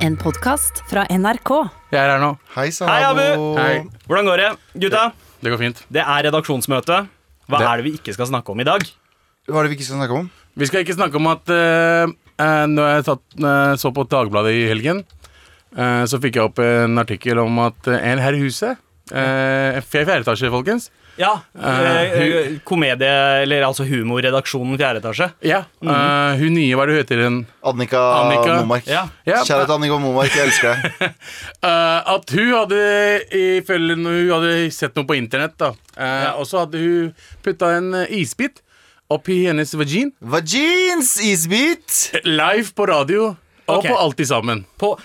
En podkast fra NRK. Jeg er her nå. Hei sann, Hei, Abu. Hei. Hvordan går det? Gutta, Det går fint. det er redaksjonsmøte. Hva Det- er det vi ikke skal snakke om i dag? Hva er det vi ikke skal snakke om? Vi skal ikke snakke om at uh, Når jeg satt, eh, så på Dagbladet i helgen, eh, så fikk jeg opp en artikkel om at eh, en her i huset uh, Fjerde etasje, folkens. Ja, Uh, eh, Komedie, eller altså humorredaksjonen fjerde etasje. Ja. Uh, hun nye, hva er det hun heter? Den, Annika, Annika. Momark. Ja. Ja. Kjære til Annika Momark, jeg elsker deg. uh, at hun hadde ifølge Hun hadde sett noe på internett, da. Ja. Og så hadde hun putta en isbit oppi hennes vagin. Vagins isbit! Live på radio. Og Ok. på Alltid sammen. På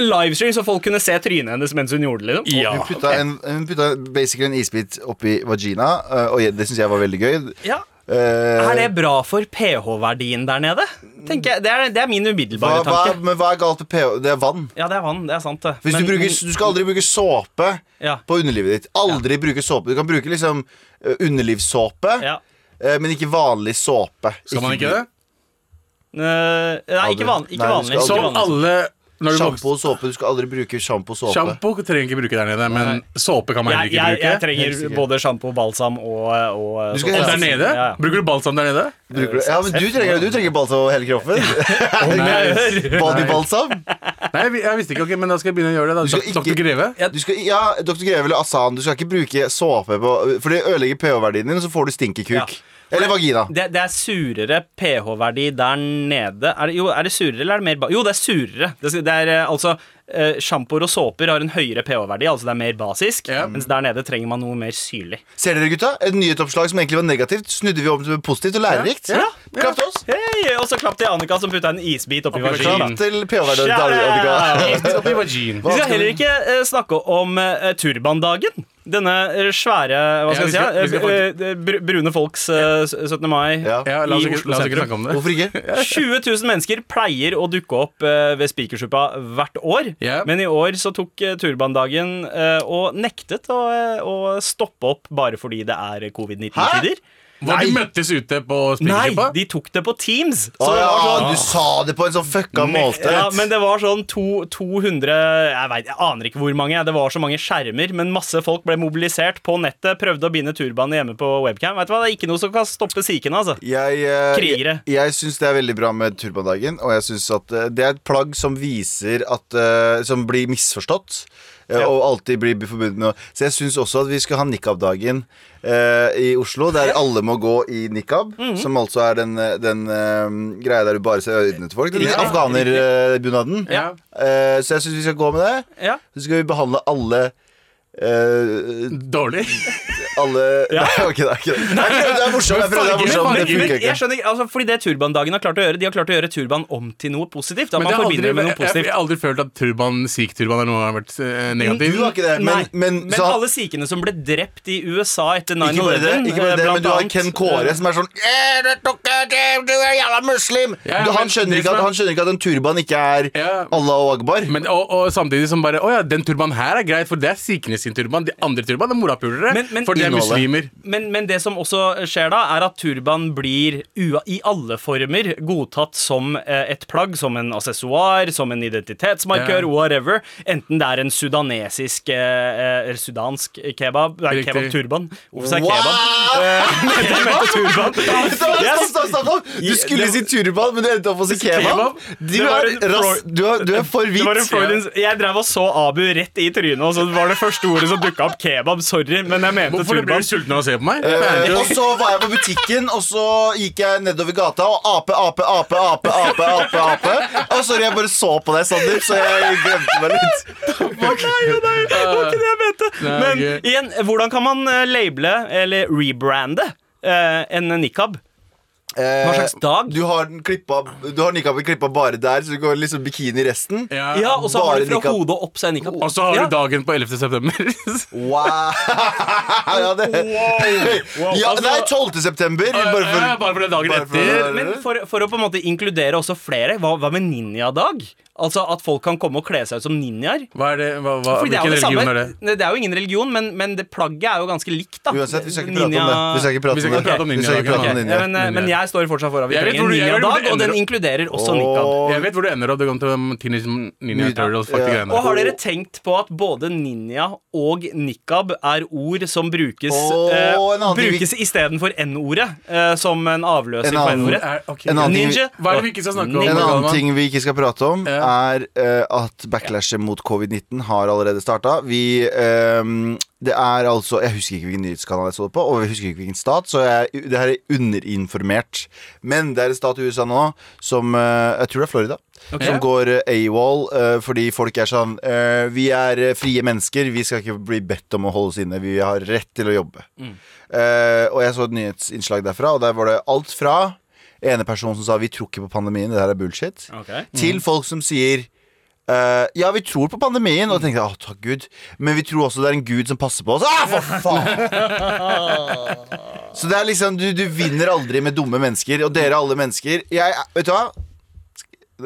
livestream, så folk kunne se trynet hennes mens hun gjorde det. liksom. Ja. Hun putta, en, hun putta basically en isbit oppi vagina, uh, og det syns jeg var veldig gøy. Ja. Uh, Er det bra for pH-verdien der nede? Jeg, det, er, det er min hva, umiddelbare hva, tanke. men hva er galt med pH? Det er vann. Ja, det er vann. Det er sant, det. Hvis Men- du, bruker, du skal aldri bruke såpe Ja. på underlivet ditt. Aldri bruke såpe. Du kan bruke liksom uh, underlivssåpe, ja. uh, men ikke vanlig såpe. Skal man ikke det? Uh, nei, ikke, van, ikke Nei, vanlig. Som alle Sjampo og såpe. Du skal aldri bruke sjampo og såpe. Sjampo trenger ikke bruke der nede, men såpe kan man heller ikke jeg, bruke. jeg trenger både sjampo, balsam og, og Du skal. Og der nede? Ja, ja. Bruker du balsam der nede? Du? Ja, men du trenger, du trenger balsam over hele kroppen. Bodybalsam. Nei, jeg, visste ikke, okay, men da skal jeg begynne å gjøre det. Du da skal Dok- Dr. Greve? Du skal, ja, Dr. Greve eller Asan, du skal ikke bruke såpe på For det ødelegger pH-verdien din, og så får du stinkekuk. Ja. Eller vagina. Det, det er surere pH-verdi der nede. Er det, jo, er det surere, eller er det mer ba Jo, det er surere. Det, det er eh, altså eh, Sjampoer og såper har en høyere pH-verdi, altså det er mer basisk. Yeah. Mens der nede trenger man noe mer syrlig. Ser dere, gutta? Et nyhetsoppslag som egentlig var negativt, snudde vi om til positivt og lærerikt. Ja. Klapp til oss. Hey, Og så klapp til Annika som putta en isbit oppi vaginen. Klapp til pH-verdien til Annika. Vi skal heller ikke uh, snakke om uh, turbandagen. Denne svære Hva skal Ja, vi skal- jeg si? skal br brune folks uh, 17. mai. Ja. Ja, la oss I Oslo la oss ikke sentrum. snakke om det. Hvorfor ikke? 20 000 mennesker pleier å dukke opp uh, ved Spikersuppa hvert år. Ja. Men i år så tok eh, turbandagen eh, og nektet å, eh, å stoppe opp bare fordi det er covid-19-tider. Hvor Nei. de møttes ute på Nei, de tok det på Teams. Så Å det var sånn du sa det på en sånn fucka måte. ja, men det var sånn to, 200 jeg, vet, jeg aner ikke hvor mange. Det var så mange skjermer, men masse folk ble mobilisert på nettet. Prøvde å binde turbanen hjemme på webcam. Vet du hva, Det er ikke noe som kan stoppe sikene. Altså. Jeg, uh, Krigere. Jeg, jeg syns det er veldig bra med turbandagen, og jeg synes at uh, det er et plagg som viser at uh, Som blir misforstått. Eh, Ja. Og alltid blir forbundet med. Så jeg syns også at vi skal ha nikab-dagen eh, i Oslo, der alle må gå i nikab. Mhm. Som altså er den, eh, den eh, greia der du bare ser øynene til folk. Den Ja. afghanerbunaden. Ja. Eh, så jeg syns vi skal gå med det. Ja. Så skal vi behandle alle eh, Dårlig. alle Ja. Nei, ok, det er ikke det. Nei, det er morsomt. Det er morsomt. Det Men funker jeg skjønner ikke, altså, fordi det turbandagen har klart å gjøre De har klart å gjøre turban om til noe positivt. Da, Men man aldri, med noe positivt. jeg, jeg har aldri følt at turban, sikh-turban er noe har vært eh, negativ. Du har ikke det, men, men, men så- alle sikhene som ble drept i USA etter 9-11 Ikke bare det, ikke bare det eh, men du har Ken Kåre eh, som er sånn «Eh, Du er jævla muslim! Ja, du, men han, skjønner ikke at, han skjønner ikke at en turban ikke er Ja. Allah og Akbar. Men, og, og samtidig som bare Å ja, den turbanen her er greit, for det er sikhene sin turban. De andre turban er morapulere, Men- men- for de er muslimer. Men, men det som også skjer da, er at turban blir ua, i alle former godtatt som eh, et plagg, som en assessoar, som en identitetsmarkør, yeah. whatever. Enten det er en sudanesisk eh, sudansk kebab Nei, Riktig. kebab-turban. Hvorfor sa jeg Wow! kebab? Eh, jeg turban. Stopp, Yes. stopp, stopp, stopp. Du skulle si turban, men du endte opp med å si kebab. Kebab? Du er, du, er, du er for Det hvit. Jeg drev og så Abu rett i trynet, og så var det første ordet som dukka opp kebab. Sorry, men jeg mente Hvorfor ble du sulten av å se på meg? Eh, og så var jeg på butikken, og så gikk jeg nedover gata og ape, ape, ape, ape, ape, ape, ape. Og sorry, jeg bare så på deg, Sander, så jeg glemte meg litt. Nei, nei, det var ikke det jeg mente. Men igjen, hvordan kan man label eller rebrande eh, en nikab? Eh, Hva slags dag? Du har den klippa Du har nikaben klippa bare der, så du går liksom bikini resten. Ja. Ja, og så har du fra nikab. hodet opp seg nikab. Og så har ja. du dagen på 11. september. Wow! ja, det ja, Altså- Nei, 12. september. Bare for, Ja, bare for den dagen bare for- etter. Men for, for å på en måte inkludere også flere, hva, hva med ninjadag? Altså at folk kan komme og kle seg ut som ninjaer. Er er, hvilken det, religion samme, er det? det er jo ingen religion, men, men det plagget er jo ganske likt, da. Uansett, vi skal ikke prate om det. Vi skal ikke prate skal om ikke prate om ninja. ja, men, eh, men jeg står fortsatt for at vi trenger en ninjadag, og den inkluderer også nikab. Jeg vet hvor du ender opp. Det går til Teenage Ninja Turtles. Ja. Og har dere tenkt på at både ninja og nikab er ord som brukes, oh, eh, brukes istedenfor n-ordet? Eh, som en avløser En annen, på n-ordet? Er- ok. En annen ting- Ninja. Hva er det vi ikke skal snakke om? En annen ting vi ikke skal prate om, Ja. Er uh, at backlashet mot covid-19 har allerede starta. Vi ehm, Det er altså Jeg husker ikke hvilken nyhetskanal jeg så det på, og jeg husker ikke hvilken stat, så jeg, det her er underinformert. Men det er en stat i USA nå som uh, Jeg tror det er Florida. Som går eh, AWOL eh, fordi folk er sånn uh, Vi er frie mennesker, vi skal ikke bli bedt om å holde oss inne. Vi har rett til å jobbe. Eh, og jeg så et nyhetsinnslag derfra, og der var det alt fra ene person som sa vi tror ikke på pandemien, det her er bullshit, Ok. til folk som sier Uh, ja, vi tror på pandemien. Og tenkte å, takk Gud. Men vi tror også det er en gud som passer på oss. Ah, for faen! Så det er liksom du, du vinner aldri med dumme mennesker. Og dere alle mennesker jeg, Vet du hva?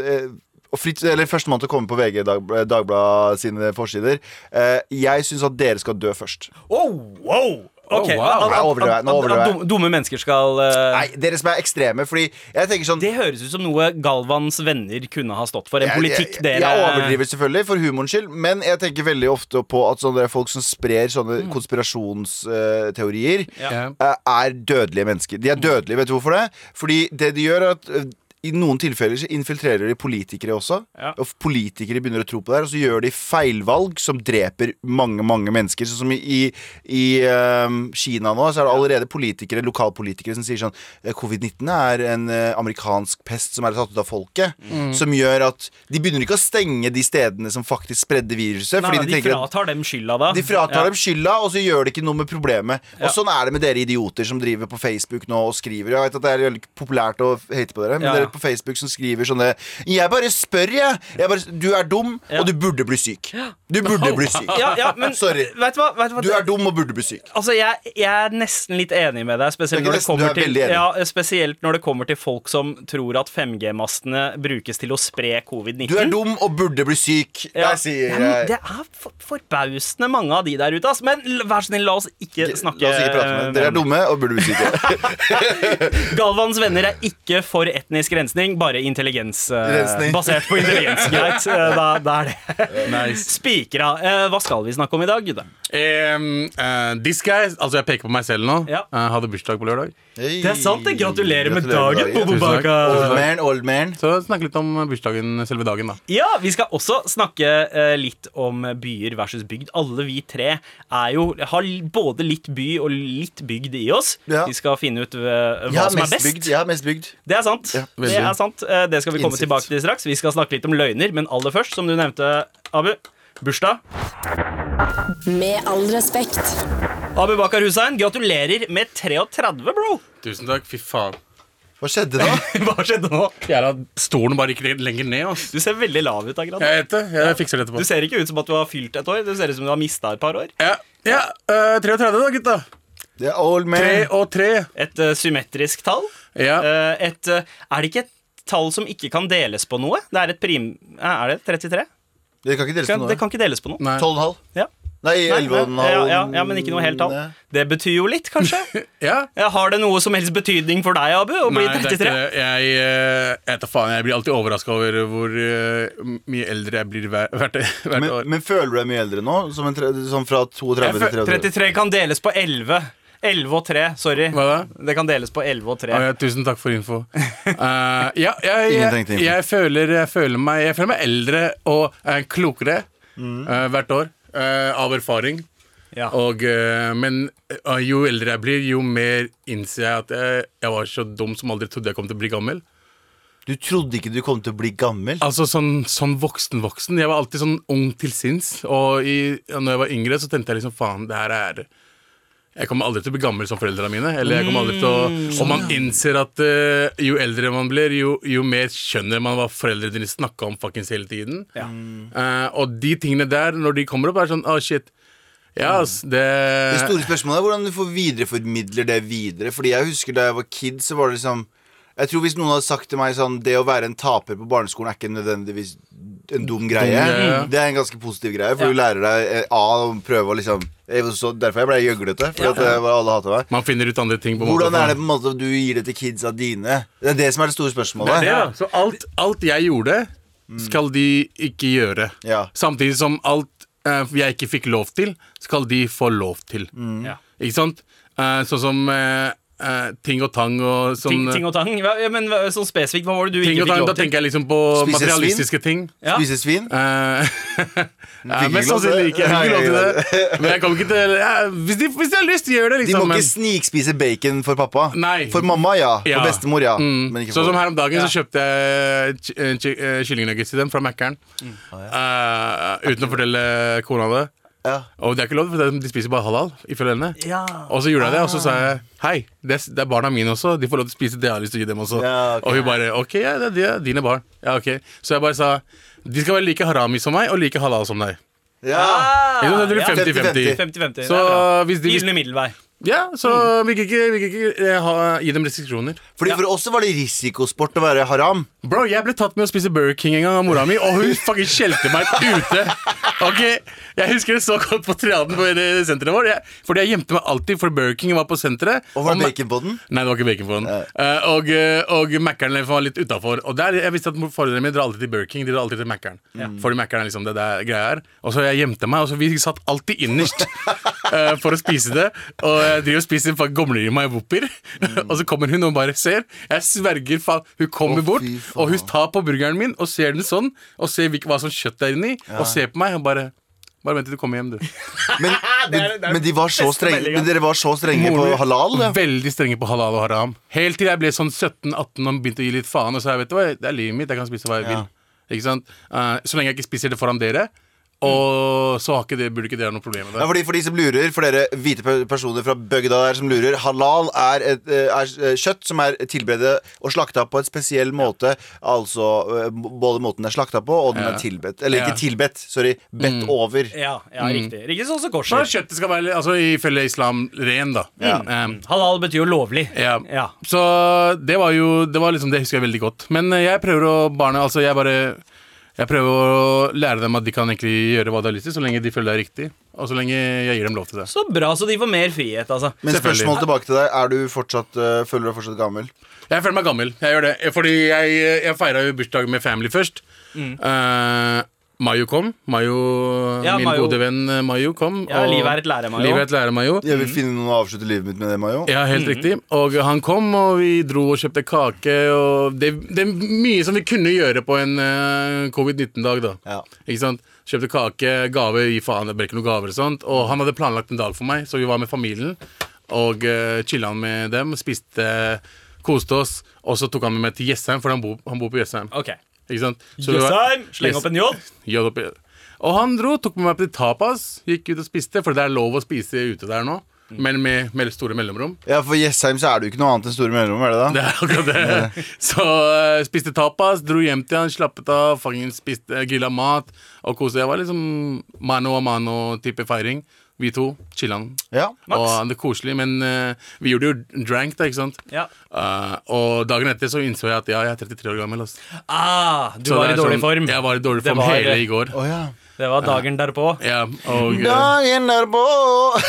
Eh, og fritt, eller Førstemann til å komme på VG Dag, Dagbladet sine forsider. Uh, jeg syns at dere skal dø først. Oh, wow! Ok, Oh, wow. Nå overdriver jeg, dumme- mennesker skal uh... Nei, dere som er ekstreme. Fordi jeg tenker sånn Det høres ut som noe Galvans venner kunne ha stått for. En Jeg- politikk jeg, dere jeg overdriver selvfølgelig for humorens skyld, men jeg tenker veldig ofte på at sånne folk som sprer sånne konspirasjonsteorier, Ja. eh, er dødelige mennesker. De er dødelige, vet du hvorfor det? Fordi det de gjør, er at eh, i noen tilfeller så infiltrerer de politikere også. Ja. Og politikere begynner å tro på det her, og så gjør de feilvalg som dreper mange mange mennesker. Sånn som i, i, i ehm, Kina nå, så er det allerede politikere, lokalpolitikere som sier sånn eh, Covid-19 er en uh, amerikansk pest som er tatt ut av folket. Mm. Som gjør at de begynner ikke å stenge de stedene som faktisk spredde viruset. Nei, fordi de, de fratar dem skylda, da. de fratar Ja. dem skylda, og så gjør det ikke noe med problemet. Og sånn er det med dere idioter som driver på Facebook nå og skriver. Jeg vet at det er veldig populært å hate på dere, men Ja, dere på Facebook som skriver sånne Jeg bare spør, jeg. jeg bare, du er dum, og du burde bli syk. Du burde bli syk. Ja, ja, men Sorry. Vet du hva? Vet du hva? Du er dum og burde bli syk. Altså, jeg, jeg er nesten litt enig med deg, spesielt når nesten, det, til, ja, spesielt når det kommer til folk som tror at 5G-mastene brukes til å spre covid-19. Du er dum og burde bli syk. Jeg sier eh, Det er for, forbausende mange av de der ute. ass. Men vær så snill, la oss ikke snakke La oss ikke prate med. Dere er dumme og burde bli syke. Galvans venner er ikke for etnisk rensning, bare intelligens. Uh, basert på intelligens. Greit. Eh, Da, da er det Nice. spikra. Eh, hva skal vi snakke om i dag, gutta? Um, uh, this guy, altså jeg peker på meg selv nå, Ja. uh, hadde bursdag på lørdag. Hey. Det er sant, det. Gratulerer med dagen, Bobo Baka. Old man, old man. Så snakke litt om bursdagen, selve dagen, da. Ja, vi skal også snakke uh, litt om byer versus bygd. Alle vi tre er jo, har både litt by og litt bygd i oss. Ja. Vi skal finne ut eh, hva ja, som er best. bygd. Ja, mest bygd. Det er sant. Ja, det er sant. Eh, Det skal vi komme Innsikt. tilbake til straks. Vi skal snakke litt om løgner, men aller først, som du nevnte, Abu. Bursdag. Med all respekt. Abu Bakar Hussein, gratulerer med 33, bro! Tusen takk. Fy faen. Hva skjedde da? Hva skjedde nå? Jævla stolen bare gikk lenger ned. ass. Du ser veldig lav ut. akkurat Jeg vet det. Jeg fikser det Du ser ikke ut som at du har fylt et år. Du ser ut som du har mista et par år. Ja, ja uh, 33 da, gutta. Det er old man. Tre og tre. Et uh, symmetrisk tall. Ja. Uh, et, eh, er det ikke et tall som ikke kan deles på noe? Det er et prim... eh, Er det 33? Det kan ikke deles på på det noe. kan ikke deles på noe. Nei. 12,5. Ja. Nei, Nei, 11,5. ja, ja, ja, men ikke noe helt tall. Det betyr jo litt, kanskje. Ja. Ja, har det noe som helst betydning for deg, Abu, å bli Nei, er 33? ikke. Jeg, eh, jeg faen, jeg blir alltid overraska over hvor uh, mye eldre jeg blir hver, hvert, hvert Men, år. men føler du deg mye eldre nå? Som en tre, sånn fra 32 til fø- 33? 33 kan deles på 11. 11 og 3, sorry. Hva da? Det kan deles på 11 og 3. Å, ja, tusen takk for info. Uh, ja, jeg, jeg, jeg, jeg, føler, jeg, føler meg, jeg føler meg eldre og uh, klokere Mm. uh, hvert år. eh, av erfaring. Ja. Og, men jo eldre jeg blir, jo mer innser jeg at jeg, jeg var så dum som aldri trodde jeg kom til å bli gammel. Du trodde ikke du kom til å bli gammel? Altså sånn, sånn voksen-voksen. Jeg var alltid sånn ung til sinns. Og i, når jeg var yngre, så tenkte jeg liksom faen, det her er Jeg kommer aldri til å bli gammel som foreldrene mine. Eller jeg kommer aldri til å Og man innser at uh, jo eldre man blir, jo, jo mer skjønner man hva foreldrene dine snakka om fuckings hele tiden. Ja. Uh, og de tingene der, når de kommer opp, er sånn Å, shit. Ja, ass, det Det store spørsmålet er hvordan du får videreformidler det videre. Fordi jeg husker da jeg var kid, så var det liksom Jeg tror Hvis noen hadde sagt til meg sånn Det å være en taper på barneskolen er ikke nødvendigvis en dum greie. Det er en ganske positiv greie, for du lærer deg eh, A å prøve å liksom så, Derfor jeg ble gjøglete. For at det alle hater meg. Man finner ut andre ting. på en Hvordan måte. er det på en måte du gir det til kidsa dine? Det er det som er det store spørsmålet. Det det, ja. Så alt, alt jeg gjorde, skal de ikke gjøre. Ja. Samtidig som alt uh, jeg ikke fikk lov til, skal de få lov til. Ja. Ikke sant? Uh, sånn som eh, eh, ting og tang og sånn Ting, ting og tang. Hva, ja, men sånn spesifikt, hva var det du ting ikke og fikk tang, Da lov til? tenker jeg liksom på Spise materialistiske ting. Ja. Spise svin? Uh, ja, mest sannsynlig ikke. Jeg fikk ikke lov til det. Men jeg kom ikke til ja, hvis, de, hvis de har lyst, gjør det, liksom. De liksom. må ikke snikspise bacon for pappa. Nei. For mamma, ja. Ja. For bestemor, ja. Mm. Men ikke Sånn som her om dagen Ja. så kjøpte jeg eh, ky- kyllingnuggets til dem fra Mækkern. Mm. Eh, uten å fortelle kona det. Ja. Og det er ikke lov, for de spiser bare halal. Ifølge henne. Ja. Og så gjorde jeg det, og så sa jeg hei, det, er- er barna mine også. De får lov til å spise det jeg har lyst til å gi dem også. Ja, okay. Og hun bare ok, ja, det er de- dine barn. Ja, ok Så jeg bare sa de skal være like harami som meg og like halal som deg. Ja. Det blir ja. 50-50. 50-50. Så hvis de Gylne middelvei. Ja, så vi kan ikke, vi kan ikke eh, ha, gi dem restriksjoner. Fordi For oss var det risikosport å være haram. Bro, jeg ble tatt med å spise Burger King en gang av mora mi, og hun fucking skjelte meg ute. Ok, Jeg husker det så godt på triaden på senteret vårt. Jeg, fordi jeg gjemte meg alltid, for Burger King var på senteret. Og var det bacon på den? Nei, det var ikke bacon på den. Uh, og uh, og Mækkern var litt utafor. Og der, jeg visste at foreldrene mine drar alltid til Burger King. De drar alltid til Mækkern. Fordi Mækkern er liksom det der greia er. Og så jeg gjemte meg, og så vi satt alltid innerst uh, for å spise det. Og jeg driver og spiser for gomler i meg mm. og så kommer hun og bare ser. Jeg sverger, faen. Hun kommer oh, bort, og hun tar på burgeren min og ser den sånn. Og ser hva som kjøtt er inni, og ser på meg og bare bare vent til du kommer hjem, du. Men, Det er- det er men, de var så strenge, men dere var så strenge på halal? Ja. Veldig strenge på halal og haram. Helt til jeg ble sånn 17-18 og begynte å gi litt faen. Og så jeg vet du hva, det er livet mitt, jeg kan spise hva jeg vil. Ikke sant? Uh, så lenge jeg ikke spiser det foran dere. Og så har ikke det, burde ikke det ha noe problem med Ja, det. fordi For de som lurer, for dere hvite personer fra bygda der som lurer Halal er, et, eh, er eh, kjøtt som er tilberedt og slakta på en spesiell måte. Altså eh, både måten det er slakta på, og den Ja. er tilbedt. Eller Ja. ikke tilbedt, sorry. Bedt over. Ja, ja riktig. Riktig sånn som Så korset. kjøttet skal være altså, ifølge islam ren, da. Um, Halal betyr jo lovlig. ja. Ja. Så det var jo Det var liksom Det husker jeg veldig godt. Men jeg prøver å barne Altså, jeg bare jeg prøver å lære dem at de kan egentlig gjøre hva de har lyst til, så lenge de føler det er riktig. Og så lenge jeg gir dem lov til det. Så bra, så de får mer frihet, altså. Men spørsmål tilbake til deg. Er du fortsatt, eh, føler du deg fortsatt gammel? Jeg føler meg gammel. Jeg gjør det. Fordi jeg, jeg feira jo bursdag med family først. Eh, Mayo kom. Mayo, Ja, min Mayo. gode venn eh, Mayo kom. Ja, og- livet er et lære, Mayo. Livet er et lære, Mayo. Jeg vil finne noen å avslutte livet mitt med det, Mayo. Ja, helt riktig. Og han kom, og vi dro og kjøpte kake. Og det, det er mye som vi kunne gjøre på en uh, covid-19-dag, da. Ja. Ikke sant? Kjøpte kake, gave, gi faen, det ble ikke noen gaver og sånt. Og han hadde planlagt en dag for meg, så vi var med familien. Og uh, chilla med dem, spiste, koste oss. Og så tok han med meg til Jessheim, for han bor, han bor på Jessheim. Ok. Ikke sant? Så det var- Jøssheim, sleng Yes. opp en J. Ja, oppi- Og han dro, tok med meg på tapas, gikk ut og spiste, for det er lov å spise ute der nå. Men med, med store mellomrom. Ja, For Jessheim så er det jo ikke noe annet enn store mellomrom, er det da? Det er akkurat det. Så eh, spiste tapas, dro hjem til han, slappet av, fangen spiste uh, grilla mat og koste. Jeg var liksom mano a mano-type feiring. Vi to chillan. Ja. Og det er koselig, men uh, vi gjorde jo drank, da, ikke sant? Ja. Uh, og dagen etter så innså jeg at ja, jeg er 33 år gammel. Altså. Ah, du Så var i dårlig sånn- form. Jeg var i dårlig Det form var- hele i går. Oh, ja. Det var dagen derpå. Ja, og eh, Dagen derpå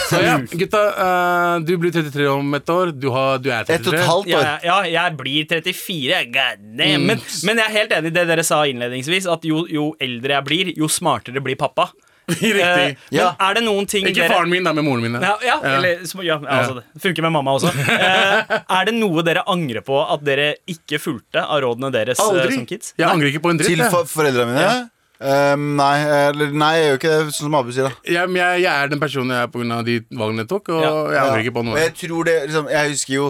så ja, gutta, Uh, du blir 33 om et år. Du, har, du er 33. Et og et halvt Ja, år. ja, ja, jeg blir 34. God damn. Mm. Men, men jeg er helt enig i det dere sa innledningsvis, at jo, jo eldre jeg blir, jo smartere blir pappa. Riktig. Eh, Ja. Men er det noen ting Ikke dere faren min, da, men moren min. da. ja, ja, Ja. eller ja, altså, det funker med mamma også. Eh, er det noe dere angrer på at dere ikke fulgte av rådene deres eh, Aldri. som kids? Jeg angrer ikke på en dritt. Til for foreldrene mine? Um, nei, eller, nei, jeg gjør ikke det, sånn som Abu sier. da jeg, men jeg, jeg er den personen jeg er pga. de valgene jeg tok, og Ja. jeg angrer Ja. ikke på noe. jeg tror det liksom, Jeg husker jo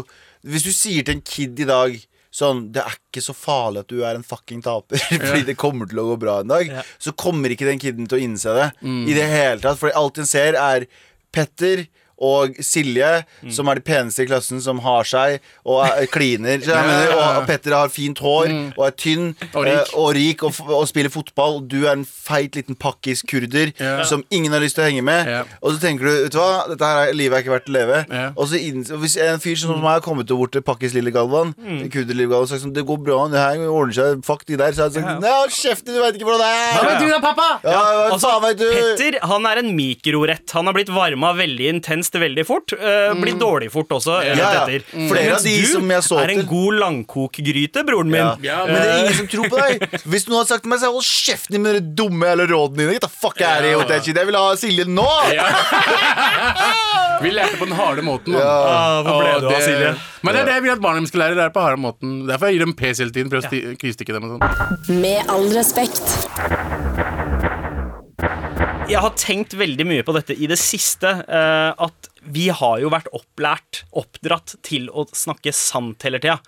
Hvis du sier til en kid i dag Sånn, Det er ikke så farlig at du er en fucking taper, fordi det kommer til å gå bra en dag. Ja. Så kommer ikke den kiden til å innse det Mm. i det hele tatt. For alt den ser, er Petter og Silje, som er de peneste i klassen, som har seg og er, kliner. Mener, og Petter har fint hår og er tynn Og rik. eh, og, rik og, og spiller fotball. Du er en feit liten pakkis kurder Ja. som ingen har lyst til å henge med. Ja. Og så tenker du vet du hva, dette her er livet er ikke verdt å leve. Ja. Og så inn, og Hvis en fyr som meg har kommet bort til pakkis lille Galvan, kurder lille Galvan, og sagt sånn Det går bra, det her ordner seg, fuck de der. Så hadde jeg sagt Nei, hold kjeften, du veit ikke hvordan det er. Hva vet du da, pappa? Ja, ja. Altså? Petter han er en mikrorett. Han har blitt varma veldig intenst veldig fort. Uh, Blitt dårlig fort også. Ja, ja. etter. Flere av de du som jeg så er en til. god langkokgryte, broren min. Ja. Ja, Men det er ingen som tror på deg. Hvis noen hadde sagt til meg så Hold kjeften din med de dumme eller rådene dine. Get the fuck out of here shit. Jeg vil ha Silje nå! Vi lærte på den harde måten. Ja. Ah, hvor ble du av, Silje? Men det er det jeg vil at barna mine skal lære. Det er på harde måten Derfor jeg gir dem PC hele tiden. Prøver å ja. knivstikke dem og sånn. Med all respekt. Jeg har tenkt veldig mye på dette i det siste. Uh, at vi har jo vært opplært, oppdratt til å snakke sant hele tida.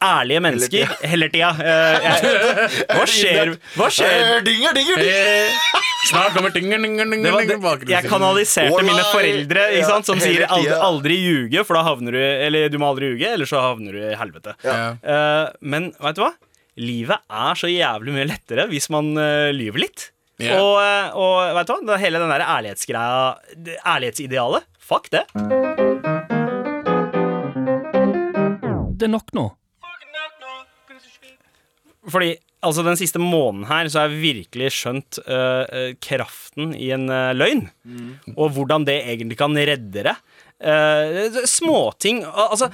Ærlige mennesker hele tida. Eh, hva skjer? Hva skjer? Eh, Dinger, dinger, dinger. Eh, Snart kommer dinger, dinger, dinger, dinger, jeg kanaliserte mine foreldre ikke sant, som sier aldri, aldri ljuge, for da havner du Eller du må aldri ljuge, eller så havner du i helvete. Men vet du hva? Livet er så jævlig mye lettere hvis man lyver litt. Ja. Og, eh, og vet du hva? Hele den der ærlighetsgreia Ærlighetsidealet. Fuck det. Det er nok nå. Fordi altså den siste måneden her så har jeg virkelig skjønt eh, eh, kraften i en uh, løgn. Og hvordan det egentlig kan redde det. Uh, småting Altså,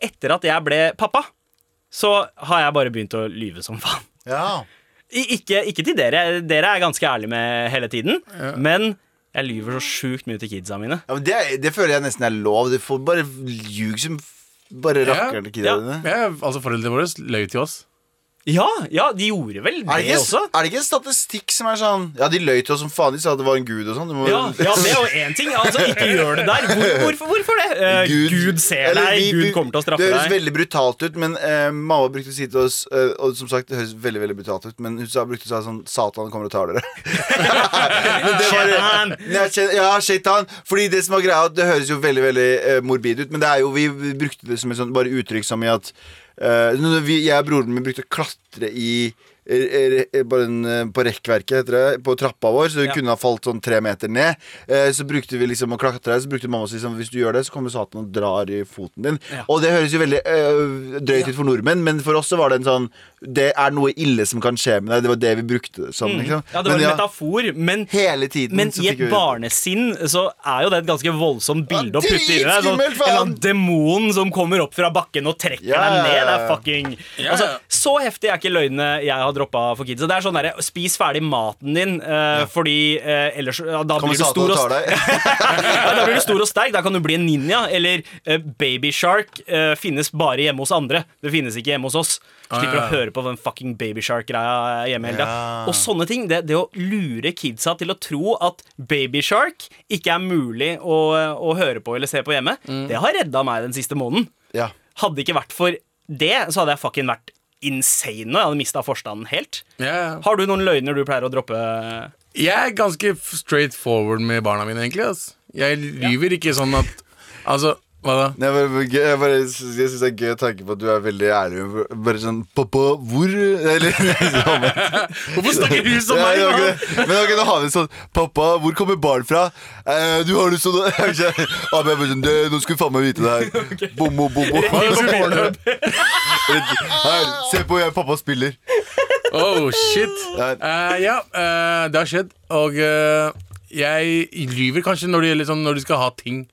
etter at jeg ble pappa, så har jeg bare begynt å lyve som faen. Ja. I, ikke, ikke til dere. Dere er ganske ærlige med hele tiden. Men jeg lyver så sjukt mye til kidsa mine. Ja, men det, det føler jeg nesten er lov. Du får bare ljug som bare Ja, rakkeren til ja. dine. Ja, altså Foreldrene våre løy til oss. Ja, ja, de gjorde vel det Er det, ikke, også. er det ikke en statistikk som er sånn Ja, de løy til oss som faen. De sa at det var en gud og sånn. Ja, ja, det er jo én ting. Altså, ikke gjør det der. Hvor, hvorfor, hvorfor det? Uh, Gud, ser Eller deg, vi- Gud kommer til å straffe deg. Det høres deg. veldig brutalt ut, men uh, mamma brukte å si til oss uh, Og som sagt, det høres veldig veldig brutalt ut, men hun sa, brukte å si sånn Satan kommer og tar dere. Var- Ja, shaitan. Fordi det som var greia, det høres jo veldig veldig morbid ut, men det er jo, vi, brukte det som et sånt bare uttrykk som i at Jeg og broren min brukte å klatre i eh, eh, en, eh, på rekkverket, heter det, på trappa vår, så hun Ja. kunne ha falt sånn tre meter ned. Eh, så brukte vi liksom å klatre, så brukte mamma å si sånn Hvis du gjør det, så kommer Satan og drar i foten din. Ja. Og det høres jo veldig øh, drøyt ut for nordmenn, men for oss så var det en sånn Det er noe ille som kan skje med deg. Det var det vi brukte som. Liksom. Ja, det var Men en metafor, men Hele tiden men så i et vi- barnesinn så er jo det et ganske voldsomt bilde å putte i deg. Sånn, en eller annen demon som kommer opp fra bakken og trekker Ja, deg ned. Det er fucking Ja, altså. Så heftig er ikke løgnene jeg har droppa for kidsa. Det er sånn derre Spis ferdig maten din, eh, fordi uh, ellers ja, Da blir du stor og og ja, da blir du stor og sterk. Da kan du bli en ninja. Eller uh, Baby Shark eh, finnes bare hjemme hos andre. Det finnes ikke hjemme hos oss. Slipper Ah, ja. å høre på den fucking Baby Shark-greia hjemme hele. Ja. Og sånne ting. Det, det å lure kidsa til å tro at Baby Shark ikke er mulig å, å høre på eller se på hjemme, Mm. det har redda meg den siste måneden. Ja. Hadde det ikke vært for det, så hadde jeg fucking vært insane nå. Jeg hadde mista forstanden helt. Yeah. Har du noen løgner du pleier å droppe? Jeg er ganske straight forward med barna mine, egentlig. ass. Jeg lyver ikke sånn at Altså, hva da? Nei, jeg bare, jeg, bare, jeg syns det er gøy å tenke på at du er veldig ærlig. Bare sånn Pappa, hvor Eller. Hvorfor snakker du som Ja, meg? ja, mann? ok. Men ok, da har vi sånn Pappa, hvor kommer barn fra? Eh, du har lyst til å. Ja, bare sånn, Nå skal du faen meg vite det her. Bommo, bom, er? Her, se på jeg pappa spiller. Oh, shit. Ja. Eh, ja, uh, det har skjedd. Og uh, jeg lyver kanskje når, de, gjelder sånn, når du skal ha ting.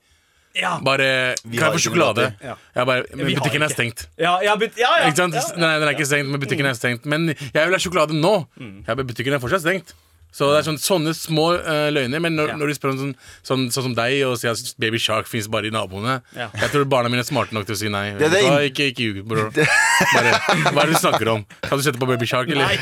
Ja, Bare Vi Kan har jeg få sjokolade? Ja. Jeg bare, men Vi har butikken er stengt. ja, ja, but, ja, ja, Ikke sant? ja. Nei, den er ikke stengt, men butikken er stengt. Men jeg vil ha sjokolade nå. Ja, bare, butikken er fortsatt stengt. Så det er sånn, sånne små eh, løgner. Men når, Ja. når du spør om sånn, sånn, sånn som deg og sier at Baby Shark fins bare i naboene Ja. Jeg tror barna mine er smarte nok til å si nei. det er det du hva? ikke ikke ljug, bror. Bare, hva er det du snakker om? Kan du sette på Baby Shark, eller? Nei,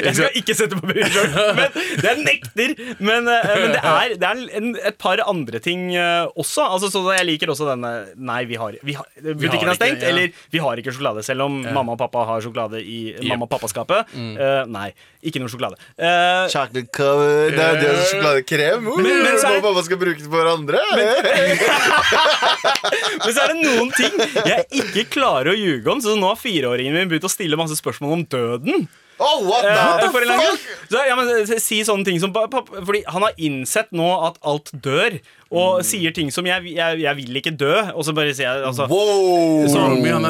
jeg skal ikke sette på Baby Shark. Men det er nekter. Men, eh, men det er, det er en, et par andre ting eh, også. Altså, så jeg liker også denne Nei, vi har, vi har Butikken har er stengt, ja. eller vi har ikke sjokolade. Selv om mamma og pappa har sjokolade i mamma og pappaskapet. Eh, nei, ikke noe sjokolade. Eh, Chocolate sjokoladekake Det er det som sjokoladekrem. Men- men så er det- Mamma skal bruke det på hverandre. Men så er det noen ting jeg ikke klarer å ljuge om. Så nå har fireåringen min begynt å stille masse spørsmål om døden. Oh, what Eh, the lang fuck? så, ja, men, eh, si sånne ting som Fordi han har innsett nå at alt dør, og sier ting som jeg, jeg, 'jeg vil ikke dø', og så bare sier jeg altså, Wow! Så, han er, han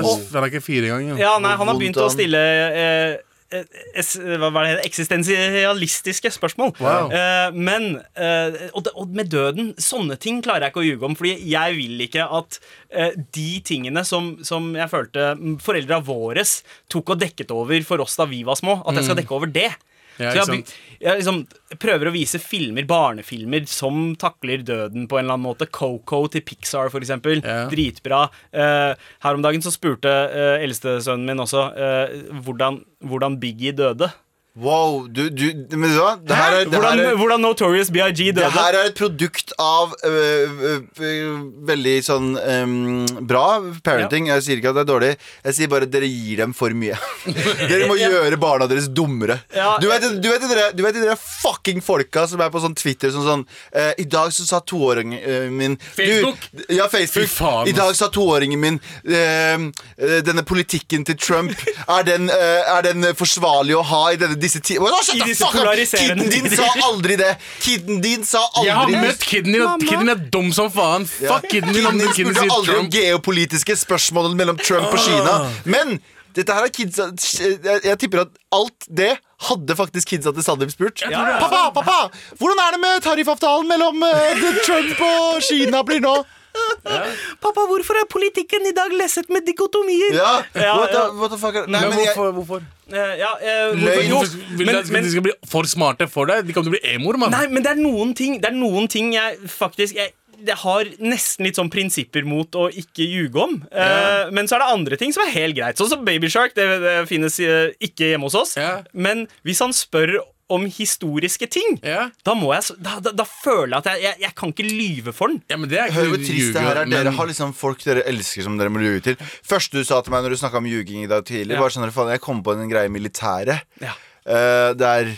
er ikke fire engang. Ja. Ja, nei, han har begynt å stille eh, eh, hva var det, eksistensialistiske spørsmål. Wow. Uh, men uh, og, og med døden Sånne ting klarer jeg ikke å ljuge om. Fordi jeg vil ikke at uh, de tingene som, som jeg følte mm, foreldra våre tok og dekket over for oss da vi var små, at jeg skal dekke over det. Ja, Så jeg, jeg liksom prøver å vise filmer, barnefilmer som takler døden på en eller annen måte. Coco til Pixar, for eksempel. Ja. Dritbra. Uh, her om dagen så spurte uh, eldstesønnen min også uh, hvordan, hvordan Biggie døde. Wow, du, du Men du hva? Det her er, det Hvordan, her er, hvordan Notorious BIG døde? det her er et produkt av øh, øh, øh, veldig sånn bra parenting. Jeg sier ikke at det er dårlig. Jeg sier bare at dere gir dem for mye. dere må gjøre barna deres dummere. Ja. Du vet, du vet, dere, du vet dere fucking folka som er på sånn Twitter som sånn eh, I dag så sa toåringen øh, min Facebook? Ja, Facebook. Faen, I dag sa toåringen min Denne politikken til Trump Er den, er den forsvarlig å ha i denne, disse tider? I disse polariserende Kiden din tider. sa aldri det! Kiden din sa aldri Jeg har møtt kiden din, og kiden er dum som faen. Fuck kiden din om Kiden din kiden spurte sier aldri om Trump. geopolitiske spørsmål mellom Trump og Kina. Men dette her er kidsa jeg, jeg tipper at alt det hadde faktisk kidsa til Sandeep spurt. Pappa, pappa, hvordan er det med tariffavtalen mellom eh, Trump og Kina blir nå? Pappa, hvorfor er politikken i dag lesset med dikotomier? Ja, Ja, what, the, what the fuck Nei, Men men jeg, hvorfor? hvorfor? Eh, ja, eh, hvorfor? Jo, vil men, men, de skal bli for smarte for deg? De kommer til å bli emoer, mann. Nei, men det er noen ting Det er noen ting jeg faktisk jeg, jeg har nesten litt sånn prinsipper mot å ikke ljuge om. Eh, men så er det andre ting som er helt greit. Sånn som Babyshark. Det, det finnes uh, ikke hjemme hos oss. Yeah. Men hvis han spør om historiske ting, Ja. da, må jeg, da, da, da føler jeg at jeg, jeg, jeg kan ikke lyve for den. Ja, men det er ikke Hør hvor trist det her er. men- Dere har liksom folk dere elsker som dere må lyve til. Første du sa til meg når du snakka om ljuging i dag tidlig, Ja. var sånn faen, jeg kom på en greie i militæret. Ja. Uh, der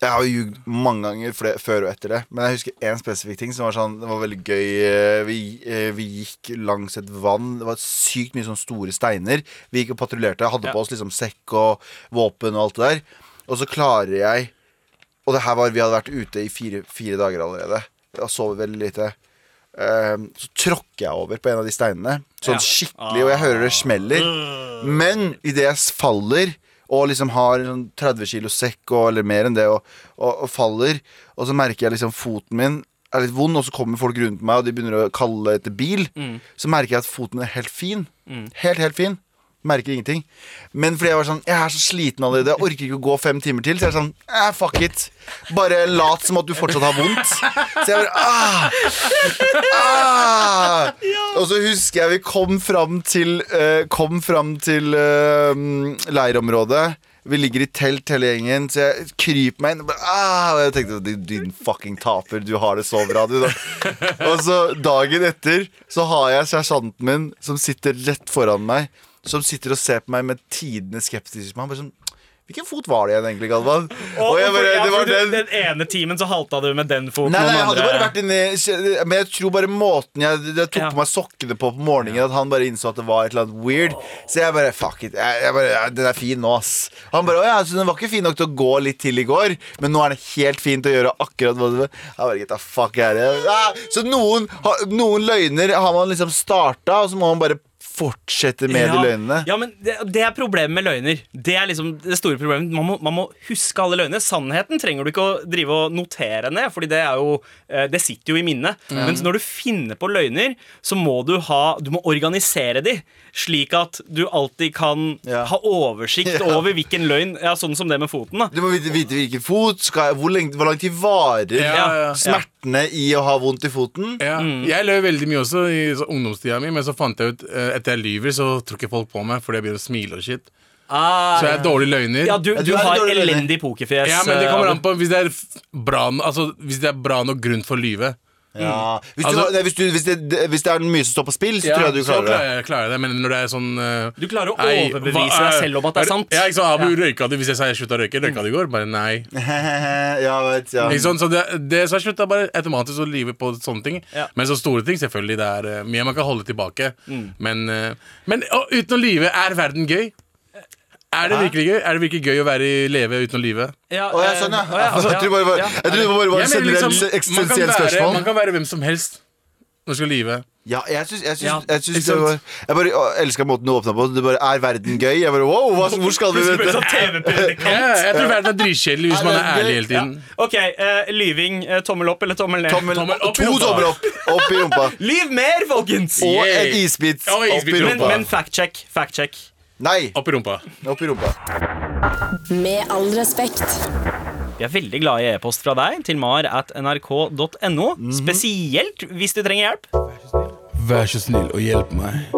Jeg har ljugd mange ganger før og etter det, men jeg husker én spesifikk ting som var sånn Det var veldig gøy. Eh, Vi, eh, vi gikk langs et vann. Det var sykt mye sånne store steiner. Vi gikk og patruljerte. Hadde Ja. på oss liksom sekk og våpen og alt det der. Og så klarer jeg Og det her var Vi hadde vært ute i fire, fire dager allerede. Og sovet veldig lite. Um, så tråkker jeg over på en av de steinene. Sånn Ja. skikkelig, og jeg hører det smeller. Men idet jeg faller og liksom har sånn 30 kilo sekk og, eller mer enn det, og, og, og faller, og så merker jeg liksom foten min er litt vond, og så kommer folk rundt meg, og de begynner å kalle etter bil, så merker jeg at foten er helt fin. Helt, helt fin. Merker ingenting. Men fordi jeg var sånn Jeg er så sliten allerede. Jeg orker ikke å gå fem timer til. Så jeg er sånn eh, Fuck it. Bare lat som at du fortsatt har vondt. Så jeg bare ah, ah. Og så husker jeg vi kom fram til uh, Kom fram til uh, leirområdet. Vi ligger i telt hele gjengen, så jeg kryper meg inn. Ah, og jeg tenkte din, din fucking taper, du har det så bra, du. Da. Og så dagen etter så har jeg sersjanten min som sitter rett foran meg. Som sitter og ser på meg med tidenes skeptisisme. Han bare sånn Hvilken fot var det igjen, egentlig, Galvan? Og jeg bare, ja, det var for den den ene timen så halta du med den foten. Nei, nei, jeg hadde bare vært inni Men jeg tror bare måten jeg, jeg tok Ja. på meg sokkene på på morgenen, at han bare innså at det var et eller annet weird. Så jeg bare fuck it. Jeg, jeg bare, den er fin nå, ass. Han bare å ja, så den var ikke fin nok til å gå litt til i går, men nå er den helt fint til å gjøre akkurat hva du vil. Jeg bare get fuck her, of here. Så noen, noen løgner har man liksom starta, og så må man bare fortsette med de løgnene. Ja, men det, det er problemet med løgner. Det er liksom det store problemet Man må, man må huske alle løgnene. Sannheten trenger du ikke å drive og notere ned, Fordi det er jo eh, Det sitter jo i minnet. Mens når du finner på løgner, så må du ha Du må organisere de, slik at du alltid kan Ja. ha oversikt Ja. over hvilken løgn Ja, sånn som det med foten, da. Du må vite, vite hvilken fot, skal, hvor, lenge, hvor lang tid varer Ja, ja, ja. smertene i å ha vondt i foten. Ja. Jeg løy veldig mye også i så ungdomstida mi, men så fant jeg ut eh, etter jeg lyver, så tror ikke folk på meg fordi jeg begynner å smile og shit. Så jeg er dårlig løgner. Ja, du, du du har elendig pokerfjes. Ja, men det kommer eh, an på hvis det er bra, altså, hvis det er bra nok grunn for å lyve. Ja. Hvis, du, Altså- nei, hvis, du, hvis, det, hvis det er mye som står på spill, så tror jeg du så klarer det. klarer jeg, klarer jeg det, men når det er sånn eh, Du klarer å «Ei, overbevise hva- deg selv om at det er sant. Ja, ikke sant, Abu, røyka du hvis jeg sa jeg slutta å røyke? Røyka du i går? Bare nei. ja, vet, ja. Ikke sant? Så det, det så jeg slutta bare automatisk å live på sånne ting. Ja. Men så store ting, selvfølgelig. Det er eh, mye man kan holde tilbake. Mm. Men, eh, men å, uten å lyve, er verden gøy? Er det virkelig gøy Er det virkelig gøy å være i leve uten å lyve? Ja, Å, ja, eh, sånn, ja. å, ja, Altså, jeg tror bare, jeg tror det bare var Jeg et mener generelt liksom, man, kan eksistensielt være, spørsmål. man kan være hvem som helst når du skal lyve. Ja, jeg syns, jeg syns, Ja, jeg syns ikke det var? Jeg bare å, elska måten du åpna på. Det bare Er verden gøy? Jeg bare wow, hva, hvor skal vi med dette? sånn TV-predikant. Ja, jeg tror verden er dritkjedelig hvis man er ærlig hele tiden. Ok, eh, lyving. eh, tommel opp eller tommel ned? Tommel, Tommel opp i to rumpa. tommer opp. Opp i rumpa. Lyv mer, folkens! Og en isbit opp isbit i rumpa. Men, rumpa. men fact check. Fact check. Nei, Opp i rumpa. opp i rumpa. Med all respekt. Vi er veldig glad i e-post fra deg til mar at nrk.no. Spesielt hvis du trenger hjelp. Vær så snill og hjelp meg.